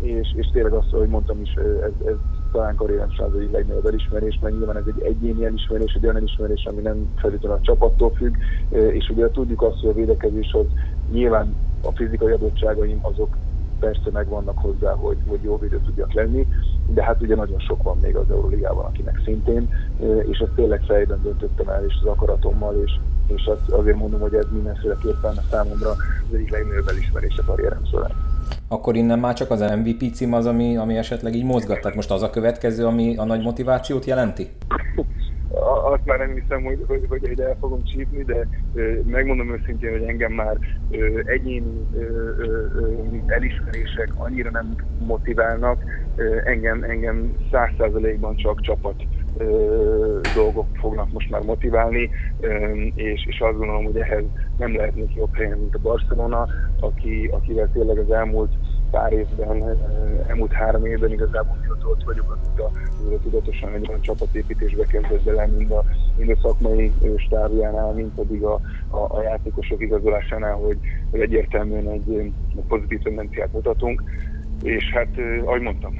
és, és tényleg azt, hogy mondtam is, ez, ez talán karrierem az egyik legnagyobb elismerés, mert nyilván ez egy egyéni elismerés, egy olyan elismerés, ami nem feltétlenül a csapattól függ, és ugye tudjuk azt, hogy a védekezés az nyilván a fizikai adottságaim azok persze megvannak hozzá, hogy, hogy jó védő tudjak lenni, de hát ugye nagyon sok van még az Euróligában, akinek szintén, és ezt tényleg fejben döntöttem el, és az akaratommal, és, és azt azért mondom, hogy ez mindenféleképpen a számomra az egyik legnagyobb elismerés a karrierem során. Akkor innen már csak az MVP cím az, ami, ami esetleg így mozgat? Tehát most az a következő, ami a nagy motivációt jelenti? Azt már nem hiszem, hogy, hogy, hogy ide el fogom csípni, de megmondom őszintén, hogy engem már egyéni elismerések annyira nem motiválnak, engem, engem száz százalékban csak csapat dolgok fognak most már motiválni, és, és azt gondolom, hogy ehhez nem lehetnék jobb helyen, mint a Barcelona, aki, akivel tényleg az elmúlt pár évben, elmúlt három évben igazából mióta ott vagyok, azóta, tudatosan egy olyan csapatépítésbe kezdett bele, mind a, mind a szakmai stábjánál, mind pedig a, a, a játékosok igazolásánál, hogy, hogy egyértelműen egy, egy pozitív tendenciát mutatunk. És hát, ahogy mondtam,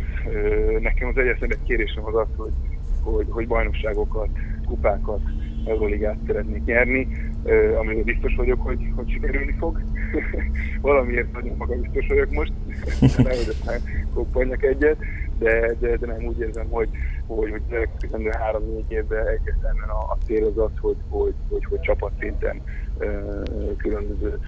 nekem az egyetlen egy kérésem az az, hogy, hogy, hogy bajnokságokat, kupákat, Euroligát szeretnék nyerni, amiről biztos vagyok, hogy, hogy sikerülni fog. Valamiért nagyon maga biztos vagyok most, nehogy aztán koppanjak egyet, de, de, de nem úgy érzem, hogy, hogy, hogy következő három-négy évben egyértelműen a, a cél az az, hogy, hogy, hogy, hogy csapatszinten különböző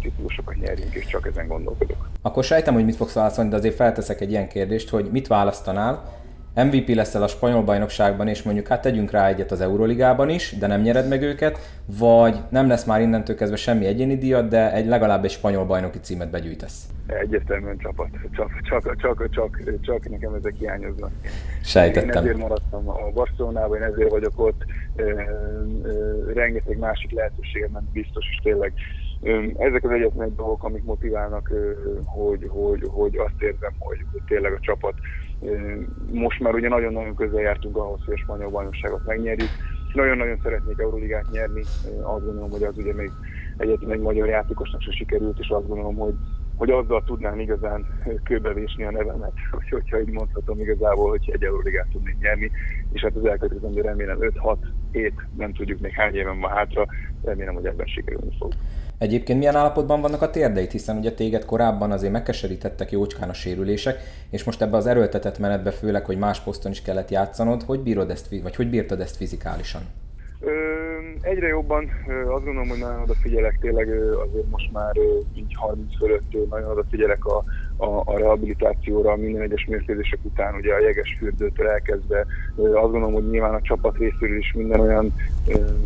titulusokat nyerjünk, és csak ezen gondolkodok. Akkor sejtem, hogy mit fogsz válaszolni, de azért felteszek egy ilyen kérdést, hogy mit választanál, MVP leszel a spanyol bajnokságban, és mondjuk hát tegyünk rá egyet az Euroligában is, de nem nyered meg őket, vagy nem lesz már innentől kezdve semmi egyéni díjat, de egy, legalább egy spanyol bajnoki címet begyűjtesz. Egyértelműen csapat. Csak, csak, csak, csak, csak nekem ezek hiányoznak. Sejtettem. Én ezért maradtam a Barcelonában, én ezért vagyok ott. Rengeteg másik lehetőségem nem biztos, és tényleg ezek az egyetlen dolgok, amik motiválnak, hogy, hogy, hogy azt érzem, hogy, hogy tényleg a csapat most már ugye nagyon-nagyon közel jártunk ahhoz, hogy a spanyol bajnokságot megnyerjük. Nagyon-nagyon szeretnék Euroligát nyerni, azt gondolom, hogy az ugye még egyetlen egy magyar játékosnak se sikerült, és azt gondolom, hogy, hogy azzal tudnám igazán kőbevésni a nevemet, hogy, hogyha így mondhatom igazából, hogy egy Euroligát tudnék nyerni, és hát az elkövetkező remélem 5-6 hét, nem tudjuk még hány éven van hátra, remélem, hogy ebben sikerülni fog. Egyébként milyen állapotban vannak a térdeit, hiszen ugye téged korábban azért megkeserítettek jócskán a sérülések, és most ebbe az erőltetett menetbe főleg, hogy más poszton is kellett játszanod, hogy bírod ezt, vagy hogy bírtad ezt fizikálisan? Egyre jobban azt gondolom, hogy nagyon odafigyelek tényleg azért most már így 30 fölött nagyon odafigyelek a, a, a rehabilitációra minden egyes mérkőzések után, ugye a jeges fürdőtől elkezdve. Azt gondolom, hogy nyilván a csapat részéről is minden olyan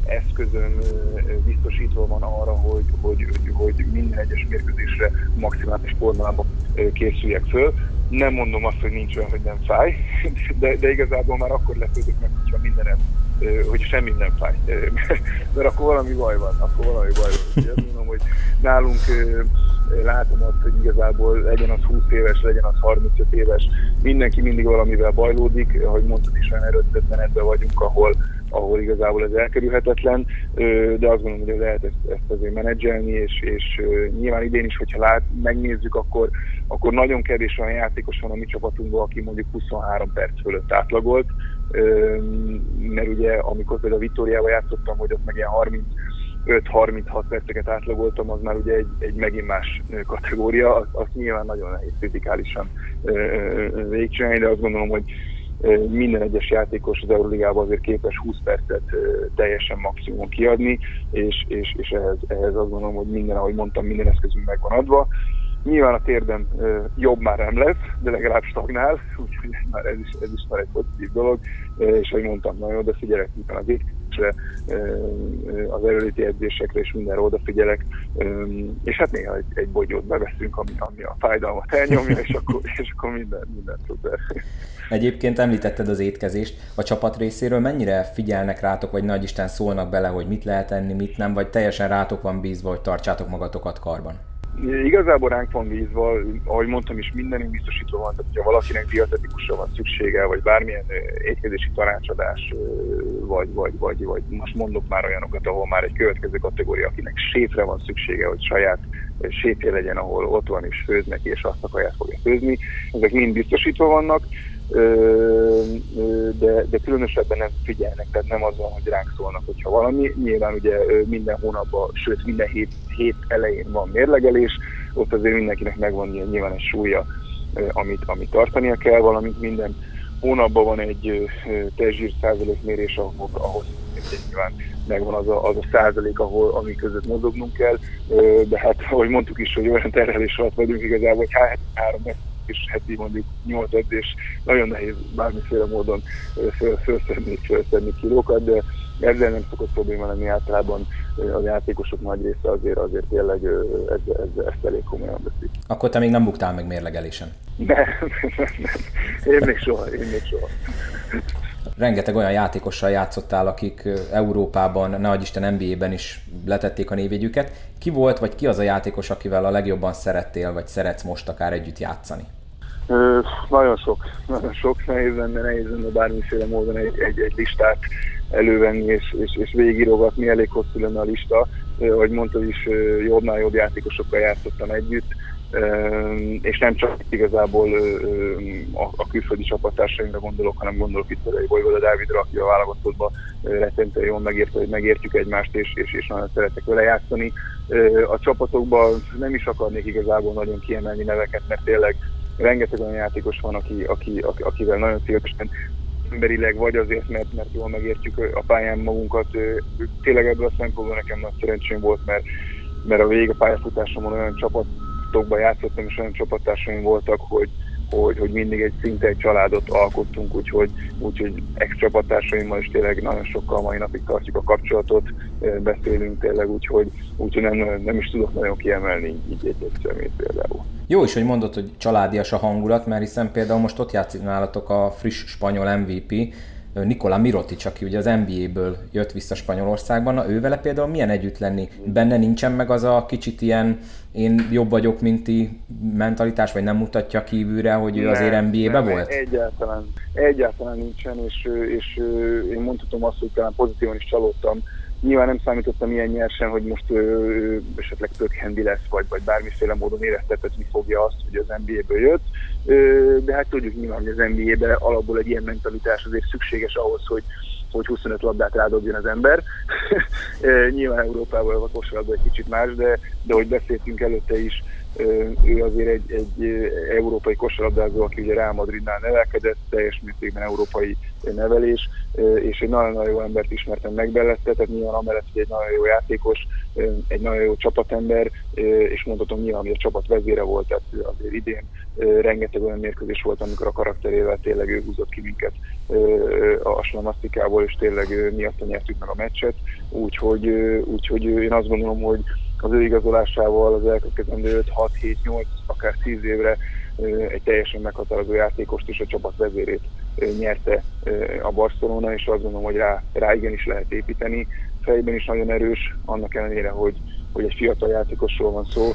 eszközön biztosítva van arra, hogy, hogy, hogy, minden egyes mérkőzésre maximális formában készüljek föl. Nem mondom azt, hogy nincs olyan, hogy nem fáj, de, de igazából már akkor lepődök meg, hogyha mindenem hogy semmi nem fáj. Mert akkor valami baj van, akkor valami baj van. Úgyhogy azt mondom, hogy nálunk látom azt, hogy igazából legyen az 20 éves, legyen az 35 éves, mindenki mindig valamivel bajlódik, ahogy mondtad is, olyan erőtett menetben vagyunk, ahol, ahol igazából ez elkerülhetetlen, de azt gondolom, hogy lehet ezt, ezt azért menedzselni, és, és nyilván idén is, hogyha lát, megnézzük, akkor, akkor nagyon kevés olyan játékos van a mi csapatunkban, aki mondjuk 23 perc fölött átlagolt, mert ugye amikor például a Vittoriával játszottam, hogy ott meg ilyen 35-36 perceket átlagoltam, az már ugye egy, egy megint más kategória, azt, azt nyilván nagyon nehéz fizikálisan végigcsinálni, de azt gondolom, hogy minden egyes játékos az Euroligában azért képes 20 percet teljesen maximum kiadni, és, és, és ehhez, ehhez azt gondolom, hogy minden, ahogy mondtam, minden eszközünk meg van adva. Nyilván a térdem jobb már nem lesz, de legalább stagnál, úgyhogy már, ez, is, ez is már egy pozitív dolog, és ahogy mondtam, nagyon odafigyelek miután az építésre, az erőléti edzésekre, és mindenre odafigyelek, és hát néha egy, egy bogyót beveszünk, ami, ami a fájdalmat elnyomja, és akkor, és akkor minden, minden szuper. Egyébként említetted az étkezést. A csapat részéről mennyire figyelnek rátok, vagy nagy Isten szólnak bele, hogy mit lehet enni, mit nem, vagy teljesen rátok van bízva, hogy tartsátok magatokat karban? Igazából ránk van bízva, ahogy mondtam is, mindenünk biztosítva van, tehát hogyha valakinek dietetikusra van szüksége, vagy bármilyen étkezési tanácsadás, vagy, vagy, vagy, vagy most mondok már olyanokat, ahol már egy következő kategória, akinek sétre van szüksége, hogy saját sétje legyen, ahol ott van és főz neki, és azt a kaját fogja főzni. Ezek mind biztosítva vannak de, de különösebben nem figyelnek, tehát nem az van, hogy ránk szólnak, hogyha valami. Nyilván ugye minden hónapban, sőt minden hét, hét elején van mérlegelés, ott azért mindenkinek megvan ilyen nyilván egy súlya, amit, amit tartania kell, valamint minden hónapban. Van egy testzsír százalékmérés, ahol, ahhoz nyilván megvan az a, az a százalék, ahol, ami között mozognunk kell, de hát ahogy mondtuk is, hogy olyan terhelés alatt vagyunk igazából, hogy három és heti mondjuk 8 edzés, nagyon nehéz bármiféle módon felszedni, felszedni kilókat, de ezzel nem szokott probléma lenni általában a játékosok nagy része azért, azért tényleg ez, ez, ezt elég komolyan veszik. Akkor te még nem buktál meg mérlegelésen? Nem, nem, nem. Én még soha, én még soha. Rengeteg olyan játékossal játszottál, akik Európában, ne Isten NBA-ben is letették a névjegyüket. Ki volt, vagy ki az a játékos, akivel a legjobban szerettél, vagy szeretsz most akár együtt játszani? Ö, nagyon sok, nagyon sok, nehéz lenne, nehéz lenne bármiféle módon egy, egy, egy listát elővenni és, és, és végigírogatni, elég hosszú lenne a lista. Ahogy mondtad is, jobbnál jobb játékosokkal játszottam együtt, és nem csak igazából a külföldi csapattársaimra gondolok, hanem gondolok itt a Vojvoda Dávidra, aki a válogatottban rettentően jól megérte, hogy megértjük egymást, és, és, és nagyon szeretek vele játszani. A csapatokban nem is akarnék igazából nagyon kiemelni neveket, mert tényleg rengeteg olyan játékos van, aki, aki, akivel nagyon szívesen emberileg, vagy azért, mert, mert jól megértjük a pályán magunkat. Tényleg ebből a szempontból nekem nagy szerencsém volt, mert, mert a vége pályafutásomon olyan csapatokban játszottam, és olyan csapattársaim voltak, hogy, hogy, hogy mindig egy szinte egy családot alkottunk, úgyhogy, úgyhogy ex-csapattársaimmal is tényleg nagyon sokkal mai napig tartjuk a kapcsolatot, beszélünk tényleg, úgyhogy, úgyhogy nem, nem is tudok nagyon kiemelni így egy-egy szemét például. Jó is, hogy mondod, hogy családias a hangulat, mert hiszen például most ott játszik nálatok a friss spanyol MVP, Nikola Mirotic, aki ugye az NBA-ből jött vissza Spanyolországban, na ő vele például milyen együtt lenni? Benne nincsen meg az a kicsit ilyen én jobb vagyok, mint ti mentalitás, vagy nem mutatja kívülre, hogy ő azért NBA-be volt? Egyáltalán, egyáltalán nincsen, és, és én mondhatom azt, hogy talán pozitívan is csalódtam, Nyilván nem számítottam ilyen nyersen, hogy most ö, esetleg tök hendi lesz, vagy, vagy bármiféle módon éreztetni fogja azt, hogy az NBA-ből jött. De hát tudjuk nyilván, hogy az NBA-be alapból egy ilyen mentalitás azért szükséges ahhoz, hogy, hogy 25 labdát rádobjon az ember. nyilván Európában a kosárlabda egy kicsit más, de, de hogy beszéltünk előtte is, ő azért egy, egy európai kosarabdázó, aki ugye Real Madridnál nevelkedett, teljes mértékben európai nevelés, és egy nagyon-nagyon jó embert ismertem meg bellette, tehát nyilván amellett, hogy egy nagyon jó játékos, egy nagyon jó csapatember, és mondhatom nyilván, hogy a csapat vezére volt, tehát azért idén rengeteg olyan mérkőzés volt, amikor a karakterével tényleg ő húzott ki minket a slamasztikából, és tényleg miatt nyertük meg a meccset, úgyhogy, úgyhogy én azt gondolom, hogy az ő igazolásával az elkövetkezendő 5-6-7-8, akár 10 évre egy teljesen meghatározó játékost és a csapat vezérét nyerte a Barcelona, és azt gondolom, hogy rá, rá igenis lehet építeni. Fejben is nagyon erős, annak ellenére, hogy, hogy egy fiatal játékosról van szó,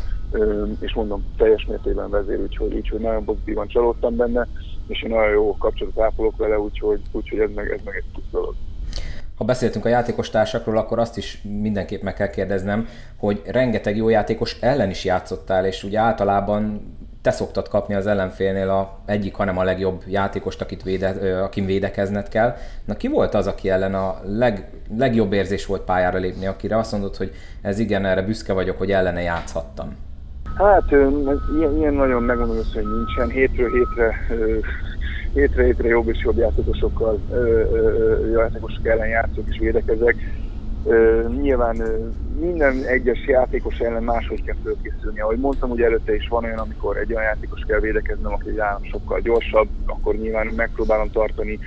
és mondom, teljes mértékben vezér, úgyhogy, úgyhogy nagyon pozitívan csalódtam benne, és én nagyon jó kapcsolatot ápolok vele, úgyhogy, úgyhogy ez, meg, ez meg egy plusz dolog ha beszéltünk a játékos társakról, akkor azt is mindenképp meg kell kérdeznem, hogy rengeteg jó játékos ellen is játszottál, és ugye általában te szoktad kapni az ellenfélnél a egyik, hanem a legjobb játékost, akit véde, akin védekezned kell. Na ki volt az, aki ellen a leg, legjobb érzés volt pályára lépni, akire azt mondod, hogy ez igen, erre büszke vagyok, hogy ellene játszhattam? Hát ilyen, ilyen nagyon megmondom hogy nincsen. Hétről hétre hétre hétre jobb és jobb játékosokkal, játékosok ellen játszok és védekezek. Nyilván minden egyes játékos ellen máshogy kell fölkészülni. Ahogy mondtam, hogy előtte is van olyan, amikor egy olyan játékos kell védekeznem, aki nálam sokkal gyorsabb, akkor nyilván megpróbálom tartani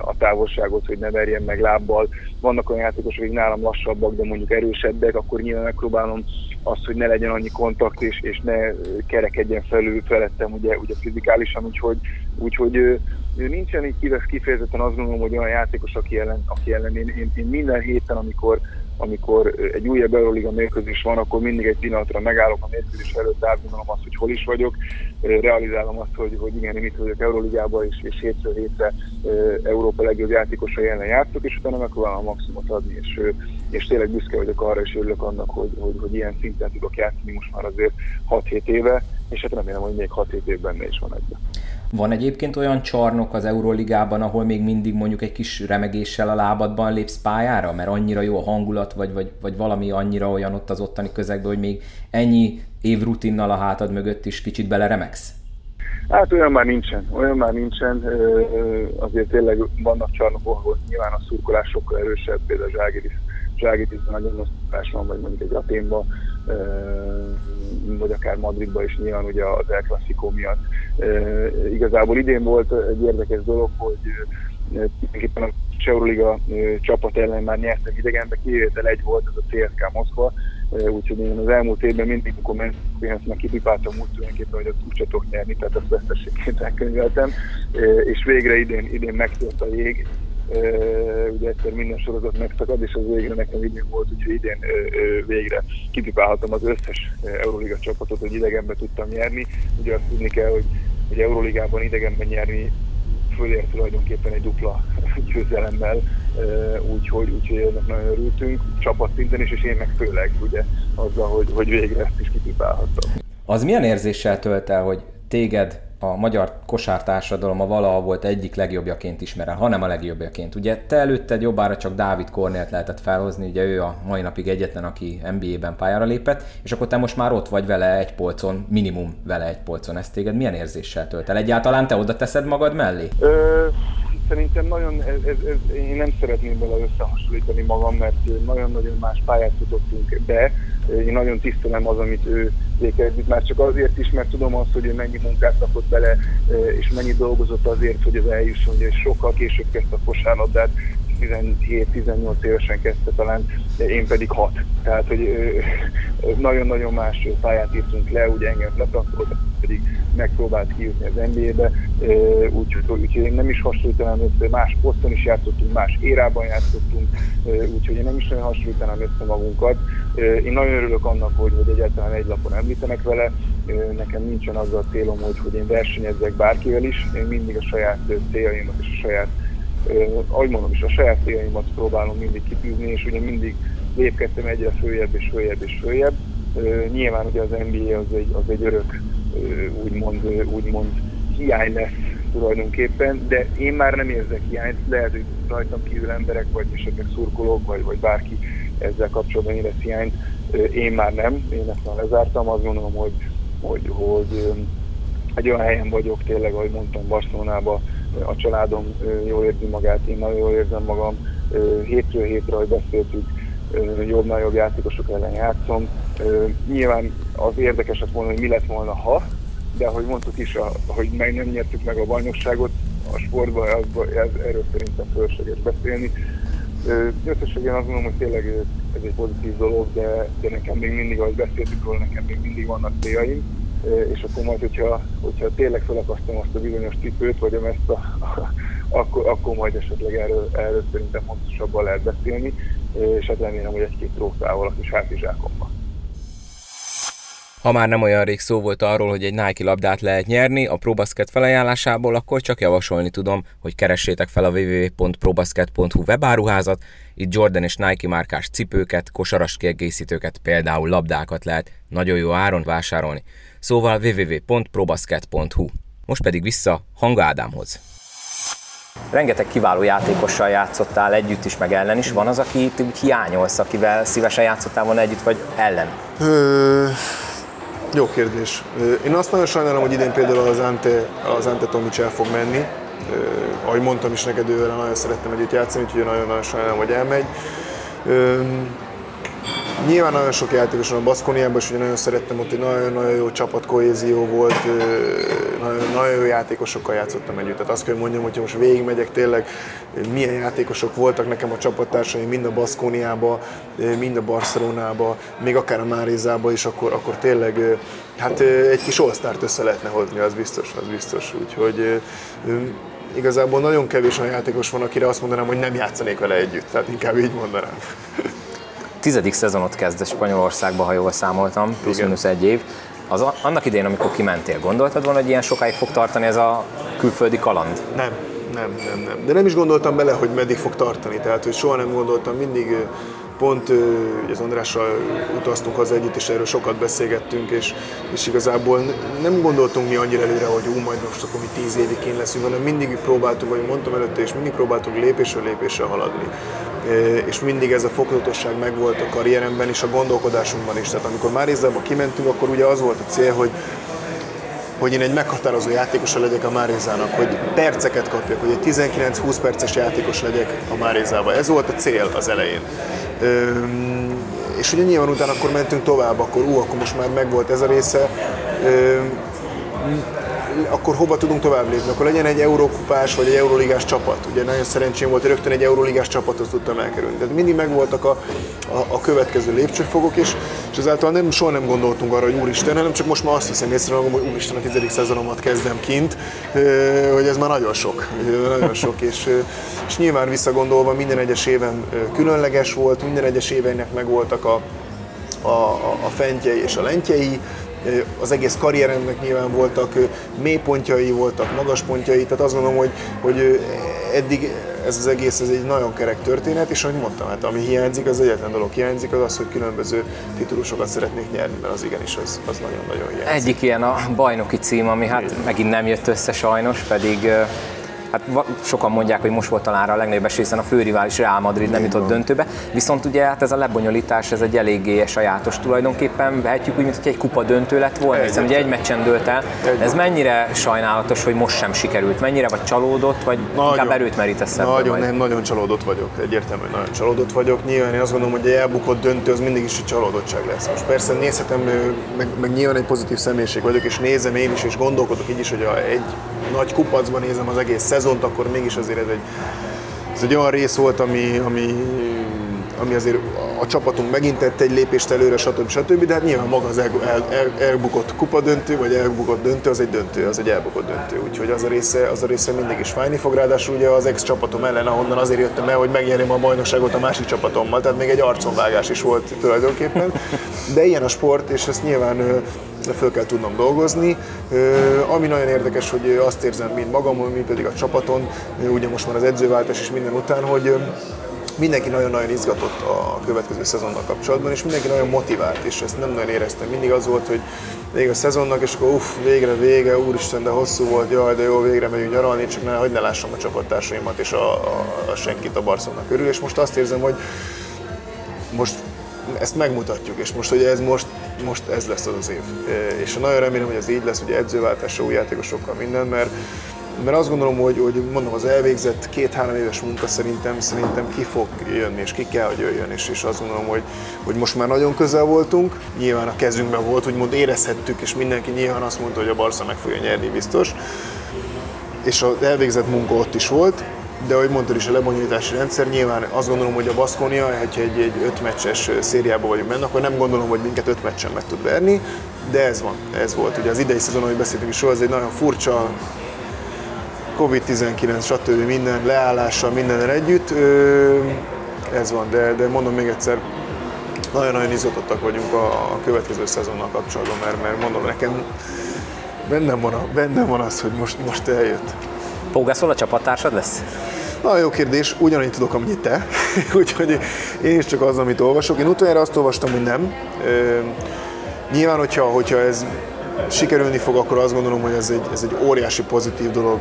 a távolságot, hogy ne verjen meg lábbal. Vannak olyan játékosok, akik nálam lassabbak, de mondjuk erősebbek, akkor nyilván megpróbálom azt, hogy ne legyen annyi kontakt, és, és ne kerekedjen felül felettem ugye, ugye fizikálisan, úgyhogy, úgyhogy ő, ő nincsen így kivesz kifejezetten azt gondolom, hogy olyan játékos, aki ellen, aki ellen én, én, én minden héten, amikor amikor egy újabb Euroliga mérkőzés van, akkor mindig egy pillanatra megállok a mérkőzés előtt, átgondolom azt, hogy hol is vagyok, realizálom azt, hogy, hogy igen, én itt vagyok Euroligában, és, és hétről hétre Európa legjobb játékosa ellen játszok, és utána megpróbálom a maximumot adni, és, és tényleg büszke vagyok arra, és örülök annak, hogy, hogy, hogy ilyen szinten tudok játszani most már azért 6-7 éve, és hát remélem, hogy még 6-7 év benne is van ebben. Van egyébként olyan csarnok az Euróligában, ahol még mindig mondjuk egy kis remegéssel a lábadban lépsz pályára, mert annyira jó a hangulat, vagy, vagy, vagy valami annyira olyan ott az ottani közegben, hogy még ennyi év rutinnal a hátad mögött is kicsit beleremegsz? Hát olyan már nincsen, olyan már nincsen, azért tényleg vannak csarnokok, ahol nyilván a szurkolás sokkal erősebb, például Zságiris, Zságirisben nagyon nagy van, vagy mondjuk egy Aténban, vagy akár Madridban is nyilván ugye az El Clasico miatt. Igazából idén volt egy érdekes dolog, hogy tulajdonképpen a Euroliga csapat ellen már nyertem idegenbe, kivétel egy volt, ez a CSK Moszkva, úgyhogy én az elmúlt évben mindig, amikor mentünk, kipipáltam úgy tulajdonképpen, hogy ott úgy tudok nyerni, tehát azt vesztességként elkönyveltem, és végre idén, idén megtört a jég, ugye egyszer minden sorozat megszakad, és az végre nekem idén volt, úgyhogy idén végre kipipálhatom az összes Euroliga csapatot, hogy idegenbe tudtam nyerni. Ugye azt tudni kell, hogy, hogy Euroligában idegenben nyerni fölér tulajdonképpen egy dupla győzelemmel, úgyhogy, úgyhogy ennek nagyon örültünk, csapatszinten is, és én meg főleg, ugye, azzal, hogy, hogy végre ezt is kipipálhattam. Az milyen érzéssel tölt el, hogy téged a magyar kosártársadalom valaha volt egyik legjobbjaként ismer el, hanem a legjobbjaként. Ugye te előtted jobbára csak Dávid Kornélt lehetett felhozni, ugye ő a mai napig egyetlen, aki NBA-ben pályára lépett, és akkor te most már ott vagy vele egy polcon, minimum vele egy polcon. Ez téged milyen érzéssel tölt el? Egyáltalán te oda teszed magad mellé? Ö, szerintem nagyon, ez, ez, ez, én nem szeretném vele összehasonlítani magam, mert nagyon-nagyon más pályát futottunk be, én nagyon tisztelem az, amit ő végezett, már csak azért is, mert tudom azt, hogy ő mennyi munkát rakott bele, és mennyi dolgozott azért, hogy ez eljusson, hogy sokkal később kezdte a kosárlabdát, 17-18 évesen kezdte talán, én pedig 6. Tehát, hogy nagyon-nagyon más pályát írtunk le, ugye engem leprantolt, pedig megpróbált kijutni az NBA-be, úgyhogy úgy, én nem is hasonlítanám össze, más poszton is játszottunk, más érában játszottunk, úgyhogy én nem is nagyon hasonlítanám össze magunkat. Én nagyon örülök annak, hogy, hogy egyáltalán egy lapon említenek vele, nekem nincsen az a célom, hogy, hogy én versenyezzek bárkivel is, én mindig a saját céljaimat és a saját ahogy mondom is, a saját céljaimat próbálom mindig kitűzni, és ugye mindig lépkedtem egyre följebb és följebb és följebb. Nyilván ugye az NBA az egy, az egy örök, úgymond, úgymond hiány lesz tulajdonképpen, de én már nem érzek hiányt, lehet, hogy rajtam kívül emberek, vagy esetleg szurkolók, vagy, vagy bárki ezzel kapcsolatban érez hiányt. Én már nem, én ezt már lezártam, azt gondolom, hogy, hogy, hogy egy olyan helyen vagyok tényleg, ahogy mondtam, Barcelonában, a családom jól érzi magát, én nagyon jól érzem magam, hétről hétre, ahogy beszéltük, jobb jobb játékosok ellen játszom. Nyilván az érdekeset volna, hogy mi lett volna, ha, de ahogy mondtuk is, hogy meg nem nyertük meg a bajnokságot, a sportban ez, erről szerintem fölösleges beszélni. Összességében azt gondolom, hogy tényleg ez egy pozitív dolog, de, de nekem még mindig, ahogy beszéltük róla, nekem még mindig vannak céljaim és akkor majd, hogyha, hogyha tényleg felakasztom azt a bizonyos cipőt, vagy ezt a, akkor, akkor majd esetleg erről, erről szerintem hosszasabban lehet beszélni, és hát remélem, hogy egy-két trófával a kis hátizsákomban. Ha már nem olyan rég szó volt arról, hogy egy Nike labdát lehet nyerni a ProBasket felajánlásából, akkor csak javasolni tudom, hogy keressétek fel a www.probasket.hu webáruházat, itt Jordan és Nike márkás cipőket, kosaras kiegészítőket, például labdákat lehet nagyon jó áron vásárolni. Szóval www.probasket.hu Most pedig vissza Hanga Ádámhoz. Rengeteg kiváló játékossal játszottál együtt is, meg ellen is. Van az, aki úgy hiányolsz, akivel szívesen játszottál volna együtt, vagy ellen? Ö, jó kérdés. Én azt nagyon sajnálom, hogy idén például az Ante, az Ante Tomics el fog menni. Ö, ahogy mondtam is neked, ővel nagyon szerettem együtt játszani, úgyhogy nagyon-nagyon sajnálom, hogy elmegy. Ö, Nyilván nagyon sok játékos van a Baszkoniában, és ugye nagyon szerettem ott, hogy nagyon-nagyon jó csapatkohézió volt, nagyon, nagyon jó játékosokkal játszottam együtt. Tehát azt kell mondjam, hogy most végigmegyek tényleg, milyen játékosok voltak nekem a csapattársaim, mind a Baszkóniába, mind a Barcelonába, még akár a Márézába is, akkor, akkor tényleg hát egy kis all össze lehetne hozni, az biztos, az biztos. Úgyhogy igazából nagyon kevés olyan játékos van, akire azt mondanám, hogy nem játszanék vele együtt. Tehát inkább így mondanám tizedik szezonot kezd Spanyolországba, ha jól számoltam, plusz-minusz egy év. Az, annak idején, amikor kimentél, gondoltad volna, hogy ilyen sokáig fog tartani ez a külföldi kaland? Nem, nem, nem, nem. De nem is gondoltam bele, hogy meddig fog tartani. Tehát, hogy soha nem gondoltam, mindig pont az Andrással utaztunk haza együtt, és erről sokat beszélgettünk, és, és igazából nem gondoltunk mi annyira előre, hogy ú, majd most akkor mi tíz évig én leszünk, hanem mindig próbáltunk, ahogy mondtam előtte, és mindig próbáltunk lépésről lépésre haladni. És mindig ez a fokozatosság megvolt a karrieremben és a gondolkodásunkban is. Tehát amikor Márizdába kimentünk, akkor ugye az volt a cél, hogy hogy én egy meghatározó játékosa legyek a Márézának, hogy perceket kapjak, hogy egy 19-20 perces játékos legyek a Márézába. Ez volt a cél az elején. És ugye nyilván utána akkor mentünk tovább, akkor ú, akkor most már megvolt ez a része. Akkor hova tudunk tovább lépni? Akkor legyen egy eurókupás vagy egy euróligás csapat. Ugye nagyon szerencsém volt, hogy rögtön egy euróligás csapatot tudtam elkerülni. Tehát mindig megvoltak a, a, a következő lépcsőfokok, és, és ezáltal nem, soha nem gondoltunk arra, hogy úristen, hanem csak most már azt hiszem észre, hogy úristen a tizedik szezonomat kezdem kint, hogy ez már nagyon sok. Nagyon sok, és, és nyilván visszagondolva minden egyes éven különleges volt, minden egyes évennek megvoltak a, a, a fentjei és a lentjei, az egész karrieremnek nyilván voltak mélypontjai, voltak magas pontjai, tehát azt gondolom, hogy, hogy eddig ez az egész ez egy nagyon kerek történet, és ahogy mondtam, hát ami hiányzik, az egyetlen dolog hiányzik, az az, hogy különböző titulusokat szeretnék nyerni, mert az igenis az, az nagyon-nagyon hiányzik. Egyik ilyen a bajnoki cím, ami hát megint nem jött össze sajnos, pedig hát sokan mondják, hogy most volt talán a legnagyobb esély, hiszen a főrivális Real Madrid nem jutott döntőbe, viszont ugye hát ez a lebonyolítás, ez egy eléggé sajátos tulajdonképpen, vehetjük úgy, mint hogy egy kupa döntő lett volna, hiszen ugye egy meccsen dőlt el. Ez mennyire sajnálatos, hogy most sem sikerült? Mennyire vagy csalódott, vagy nagyon, inkább erőt merítesz ebből? Nagyon, nem, nagyon csalódott vagyok, egyértelmű, hogy nagyon csalódott vagyok. Nyilván én azt gondolom, hogy egy elbukott döntő az mindig is egy csalódottság lesz. Most persze nézhetem, meg, meg nyilván egy pozitív személyiség vagyok, és nézem én is, és gondolkodok így is, hogy a, egy nagy kupacban nézem az egész szezont, akkor mégis azért ez egy, ez egy olyan rész volt, ami, ami, ami azért a csapatunk megint tett egy lépést előre, stb. stb. De hát nyilván maga az el, el, el, elbukott kupa döntő, vagy elbukott döntő, az egy döntő, az egy elbukott döntő. Úgyhogy az a része, az a része mindig is fájni fog. Ráadásul ugye az ex csapatom ellen, ahonnan azért jöttem el, hogy megnyerjem a bajnokságot a másik csapatommal, tehát még egy arconvágás is volt tulajdonképpen. De ilyen a sport, és ezt nyilván föl kell tudnom dolgozni. Ami nagyon érdekes, hogy azt érzem mind magamon, mind pedig a csapaton, ugye most már az edzőváltás is minden után, hogy mindenki nagyon-nagyon izgatott a következő szezonnal kapcsolatban, és mindenki nagyon motivált, és ezt nem nagyon éreztem. Mindig az volt, hogy vége a szezonnak, és akkor uff, végre vége, úristen, de hosszú volt, jaj, de jó, végre megyünk nyaralni, csak ne, hogy ne lássam a csapattársaimat és a, a, a senkit a Barcelona körül, és most azt érzem, hogy most ezt megmutatjuk, és most ugye ez most, most ez lesz az az év. És nagyon remélem, hogy ez így lesz, ugye edzőváltásra, új játékosokkal minden, mert mert azt gondolom, hogy, hogy mondom, az elvégzett két-három éves munka szerintem, szerintem ki fog jönni, és ki kell, hogy jöjjön, és, és azt gondolom, hogy, hogy most már nagyon közel voltunk, nyilván a kezünkben volt, úgymond érezhettük, és mindenki nyilván azt mondta, hogy a Barca meg fogja nyerni biztos, és az elvégzett munka ott is volt, de ahogy mondtad is, a lebonyolítási rendszer, nyilván azt gondolom, hogy a Baskonia, hogyha egy, egy öt meccses szériában vagyunk benne, akkor nem gondolom, hogy minket öt meccsen meg tud verni, de ez van, ez volt. Ugye az idei szezon, ahogy beszéltünk is, az egy nagyon furcsa, Covid-19, stb. minden leállással, minden együtt, ez van, de, de mondom még egyszer, nagyon-nagyon izgatottak vagyunk a, a következő szezonnal kapcsolatban, mert, mert mondom nekem, bennem van, a, bennem van az, hogy most, most eljött. Pógászol a csapattársad lesz? Na, jó kérdés, ugyanannyit tudok, amennyit te, úgyhogy én is csak az, amit olvasok. Én utoljára azt olvastam, hogy nem. nyilván, hogyha, hogyha ez sikerülni fog, akkor azt gondolom, hogy ez egy, ez egy óriási pozitív dolog,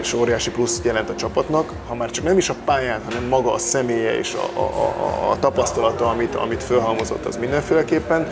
és óriási plusz jelent a csapatnak. Ha már csak nem is a pályán, hanem maga a személye és a, a, a, a tapasztalata, amit, amit felhalmozott, az mindenféleképpen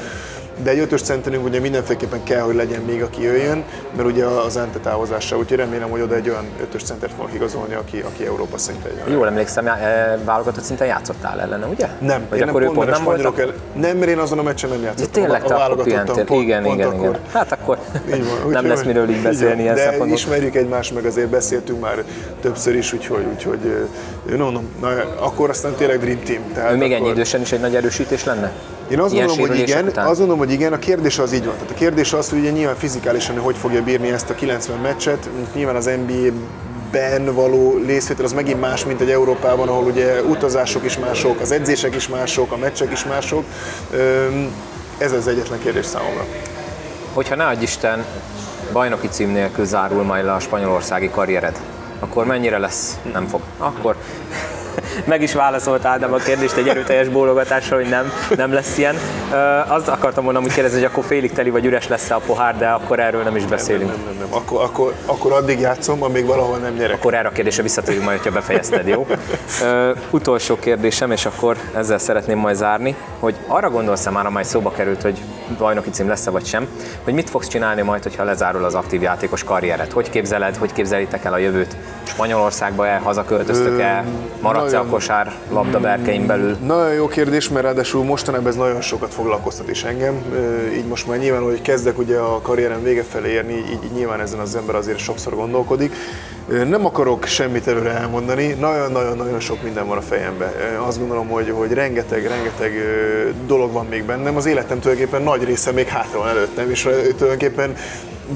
de egy ötös centerünk ugye mindenféleképpen kell, hogy legyen még, aki jöjjön, mert ugye az Ente távozása, úgyhogy remélem, hogy oda egy olyan ötös centert fognak igazolni, aki, aki Európa szinten jön. Jól emlékszem, e, válogatott szinten játszottál ellene, ugye? Nem, Vagy én akkor nem, pont, nem, el, nem, mert én azon a meccsen nem játszottam. Ja, tényleg, a, a válogatottam, pont, igen, pont igen, akkor. igen. Hát akkor így van, nem lesz miről így beszélni ezt De ismerjük egymást, meg azért beszéltünk már többször is, úgyhogy, úgyhogy no, no, na, akkor aztán tényleg Dream Team. Tehát még ennyi idősen is egy nagy erősítés lenne? Én azt gondolom, hogy igen, után? azt gondolom, hogy igen, a kérdés az így van. Tehát a kérdés az, hogy ugye nyilván fizikálisan hogy fogja bírni ezt a 90 meccset, nyilván az NBA ben való részvétel az megint más, mint egy Európában, ahol ugye utazások is mások, az edzések is mások, a meccsek is mások. Ez az egyetlen kérdés számomra. Hogyha ne Isten, bajnoki cím nélkül zárul majd le a spanyolországi karriered, akkor mennyire lesz? Nem fog. Akkor meg is válaszolt Ádám a kérdést egy erőteljes bólogatásra, hogy nem, nem lesz ilyen. Azt akartam volna hogy kérdezni, hogy akkor félig teli vagy üres lesz a pohár, de akkor erről nem is beszélünk. Nem, nem, nem, nem. Akkor, akkor, akkor addig játszom, amíg valahol nem nyerek. Akkor erre a kérdésre visszatérünk majd, ha befejezted, jó? Utolsó kérdésem, és akkor ezzel szeretném majd zárni, hogy arra gondolsz-e már, amely szóba került, hogy bajnoki cím lesz-e vagy sem, hogy mit fogsz csinálni majd, hogyha lezárul az aktív játékos karriered? Hogy képzeled, hogy képzelitek el a jövőt? Spanyolországba el, hazaköltöztök el, kosár labda berkein belül? Nagyon jó kérdés, mert ráadásul mostanában ez nagyon sokat foglalkoztat is engem. Így most már nyilván, hogy kezdek ugye a karrierem vége felé érni, így, így nyilván ezen az ember azért sokszor gondolkodik. Nem akarok semmit előre elmondani, nagyon-nagyon-nagyon sok minden van a fejemben. Azt gondolom, hogy, hogy rengeteg, rengeteg dolog van még bennem. Az életem tulajdonképpen nagy része még hátra van előttem, és tulajdonképpen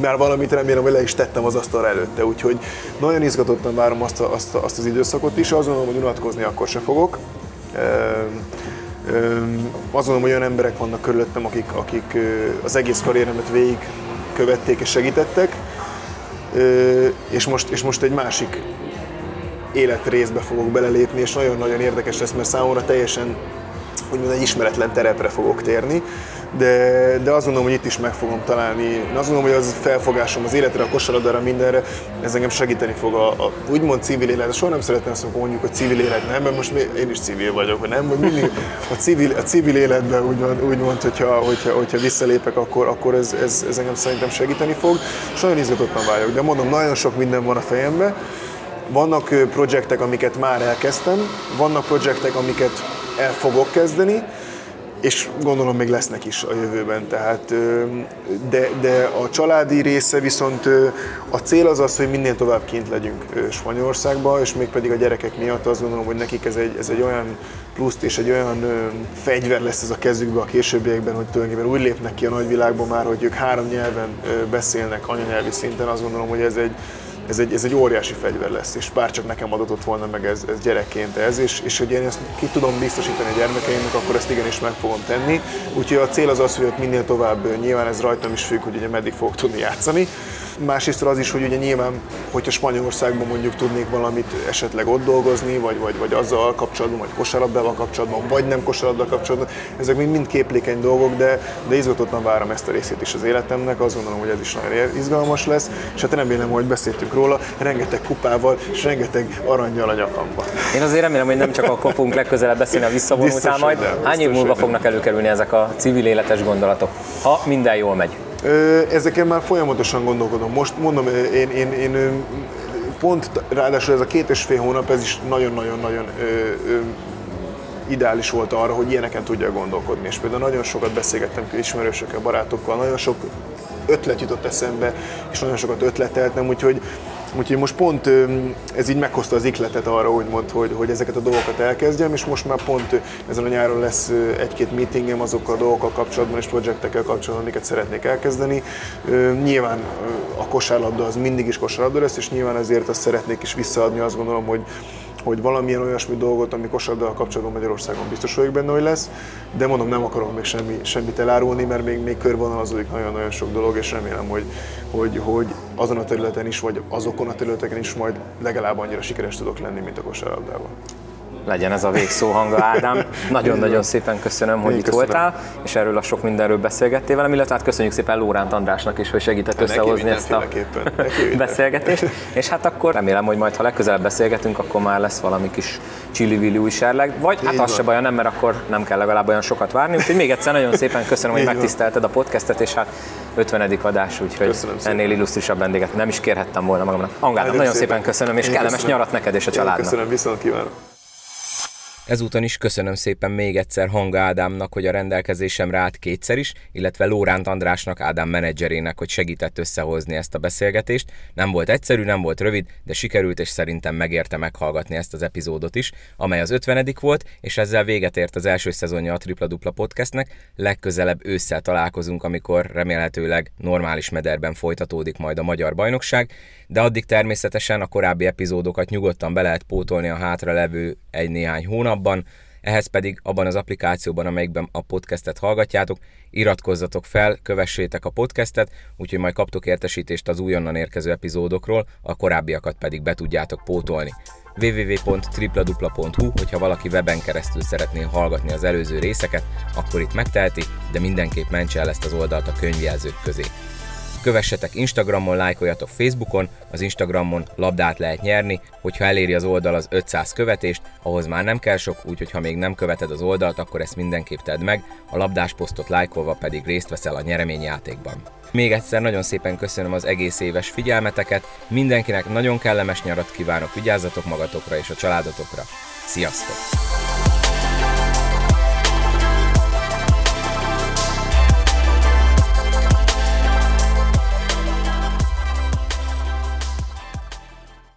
már valamit remélem, hogy le is tettem az asztalra előtte, úgyhogy nagyon izgatottan várom azt, a, azt, azt az időszakot is, azt gondolom, hogy unatkozni akkor se fogok. Azt gondolom, hogy olyan emberek vannak körülöttem, akik, akik az egész karrieremet végig követték és segítettek, és most, és most egy másik életrészbe fogok belelépni, és nagyon-nagyon érdekes lesz, mert számomra teljesen úgymond egy ismeretlen terepre fogok térni, de, de azt gondolom, hogy itt is meg fogom találni. Én azt gondolom, hogy az felfogásom az életre, a kosaradára, mindenre, ez engem segíteni fog a, a úgymond civil élet. Soha nem szeretném azt mondjuk, hogy civil élet nem, mert most én is civil vagyok, hogy nem, vagy mindig a civil, a civil életben úgymond, úgymond hogyha, hogyha, hogyha visszalépek, akkor, akkor ez, ez, ez engem szerintem segíteni fog. És nagyon izgatottan vágyok, de mondom, nagyon sok minden van a fejemben. Vannak projektek, amiket már elkezdtem, vannak projektek, amiket el fogok kezdeni, és gondolom még lesznek is a jövőben. Tehát, de, de a családi része viszont a cél az az, hogy minél tovább kint legyünk Spanyolországba, és mégpedig a gyerekek miatt azt gondolom, hogy nekik ez egy, ez egy olyan pluszt és egy olyan fegyver lesz ez a kezükbe a későbbiekben, hogy tulajdonképpen úgy lépnek ki a nagyvilágba már, hogy ők három nyelven beszélnek anyanyelvi szinten, azt gondolom, hogy ez egy, ez egy, ez egy óriási fegyver lesz, és bárcsak nekem adott volna meg ez, ez gyerekként ez, és, és hogy én ezt ki tudom biztosítani a gyermekeimnek, akkor ezt igenis meg fogom tenni. Úgyhogy a cél az az, hogy ott minél tovább, nyilván ez rajtam is függ, hogy ugye meddig fogok tudni játszani, Másrészt az is, hogy ugye nyilván, hogyha Spanyolországban mondjuk tudnék valamit esetleg ott dolgozni, vagy, vagy, vagy azzal kapcsolatban, vagy kosarabdával kapcsolatban, vagy nem kosarabdával kapcsolatban, ezek mind, mind képlékeny dolgok, de, de izgatottan várom ezt a részét is az életemnek, azt gondolom, hogy ez is nagyon izgalmas lesz, és hát remélem, hogy beszéltünk róla, rengeteg kupával és rengeteg aranyjal a nyakamba. Én azért remélem, hogy nem csak akkor fogunk legközelebb beszélni a visszavonultál majd. Hány év múlva fognak előkerülni ezek a civil életes gondolatok, ha minden jól megy? Ezeken már folyamatosan gondolkodom. Most mondom, én, én, én pont ráadásul ez a két és fél hónap, ez is nagyon-nagyon-nagyon ideális volt arra, hogy ilyeneken tudja gondolkodni. És például nagyon sokat beszélgettem ismerősökkel, barátokkal, nagyon sok ötlet jutott eszembe, és nagyon sokat ötleteltem, úgyhogy Úgyhogy most pont ez így meghozta az ikletet arra, úgymond, hogy, hogy ezeket a dolgokat elkezdjem, és most már pont ezen a nyáron lesz egy-két meetingem azokkal a dolgokkal kapcsolatban és projektekkel kapcsolatban, amiket szeretnék elkezdeni. Nyilván a kosárlabda az mindig is kosárlabda lesz, és nyilván ezért azt szeretnék is visszaadni, azt gondolom, hogy hogy valamilyen olyasmi dolgot, ami kosárlabdával kapcsolatban Magyarországon biztos vagyok benne, hogy lesz, de mondom, nem akarok még semmi, semmit elárulni, mert még, még körvonalazódik nagyon-nagyon sok dolog, és remélem, hogy, hogy, hogy azon a területen is, vagy azokon a területeken is majd legalább annyira sikeres tudok lenni, mint a kosárlabdában legyen ez a végszó hanga, Ádám. Nagyon-nagyon szépen köszönöm, hogy Én itt köszönöm. voltál, és erről a sok mindenről beszélgettél velem, illetve hát köszönjük szépen Lóránt Andrásnak is, hogy segített összehozni ezt a beszélgetést. És hát akkor remélem, hogy majd ha legközelebb beszélgetünk, akkor már lesz valami kis csili új serleg, vagy hát az se baj, nem, mert akkor nem kell legalább olyan sokat várni. Úgyhogy még egyszer nagyon szépen köszönöm, hogy megtisztelted a podcastet, és hát 50. adás, úgyhogy ennél illusztrisabb vendéget nem is kérhettem volna magamnak. Angádam, nagyon szépen köszönöm, és kellemes nyarat neked és a családnak. Köszönöm, viszont kívánok. Ezúton is köszönöm szépen még egyszer Hanga Ádámnak, hogy a rendelkezésemre állt kétszer is, illetve Lóránt Andrásnak, Ádám menedzserének, hogy segített összehozni ezt a beszélgetést. Nem volt egyszerű, nem volt rövid, de sikerült, és szerintem megérte meghallgatni ezt az epizódot is, amely az 50 volt, és ezzel véget ért az első szezonja a Tripla Dupla Podcastnek. Legközelebb ősszel találkozunk, amikor remélhetőleg normális mederben folytatódik majd a magyar bajnokság, de addig természetesen a korábbi epizódokat nyugodtan be lehet pótolni a hátra levő egy-néhány hónapban, ehhez pedig abban az applikációban, amelyikben a podcastet hallgatjátok, iratkozzatok fel, kövessétek a podcastet, úgyhogy majd kaptok értesítést az újonnan érkező epizódokról, a korábbiakat pedig be tudjátok pótolni www.tripladupla.hu, hogyha valaki weben keresztül szeretné hallgatni az előző részeket, akkor itt megteheti, de mindenképp mentse el ezt az oldalt a könyvjelzők közé. Kövessetek Instagramon, lájkoljatok Facebookon, az Instagramon labdát lehet nyerni, hogyha eléri az oldal az 500 követést, ahhoz már nem kell sok, úgyhogy ha még nem követed az oldalt, akkor ezt mindenképp tedd meg, a labdás posztot lájkolva pedig részt veszel a nyereményjátékban. Még egyszer nagyon szépen köszönöm az egész éves figyelmeteket, mindenkinek nagyon kellemes nyarat kívánok, vigyázzatok magatokra és a családotokra. Sziasztok!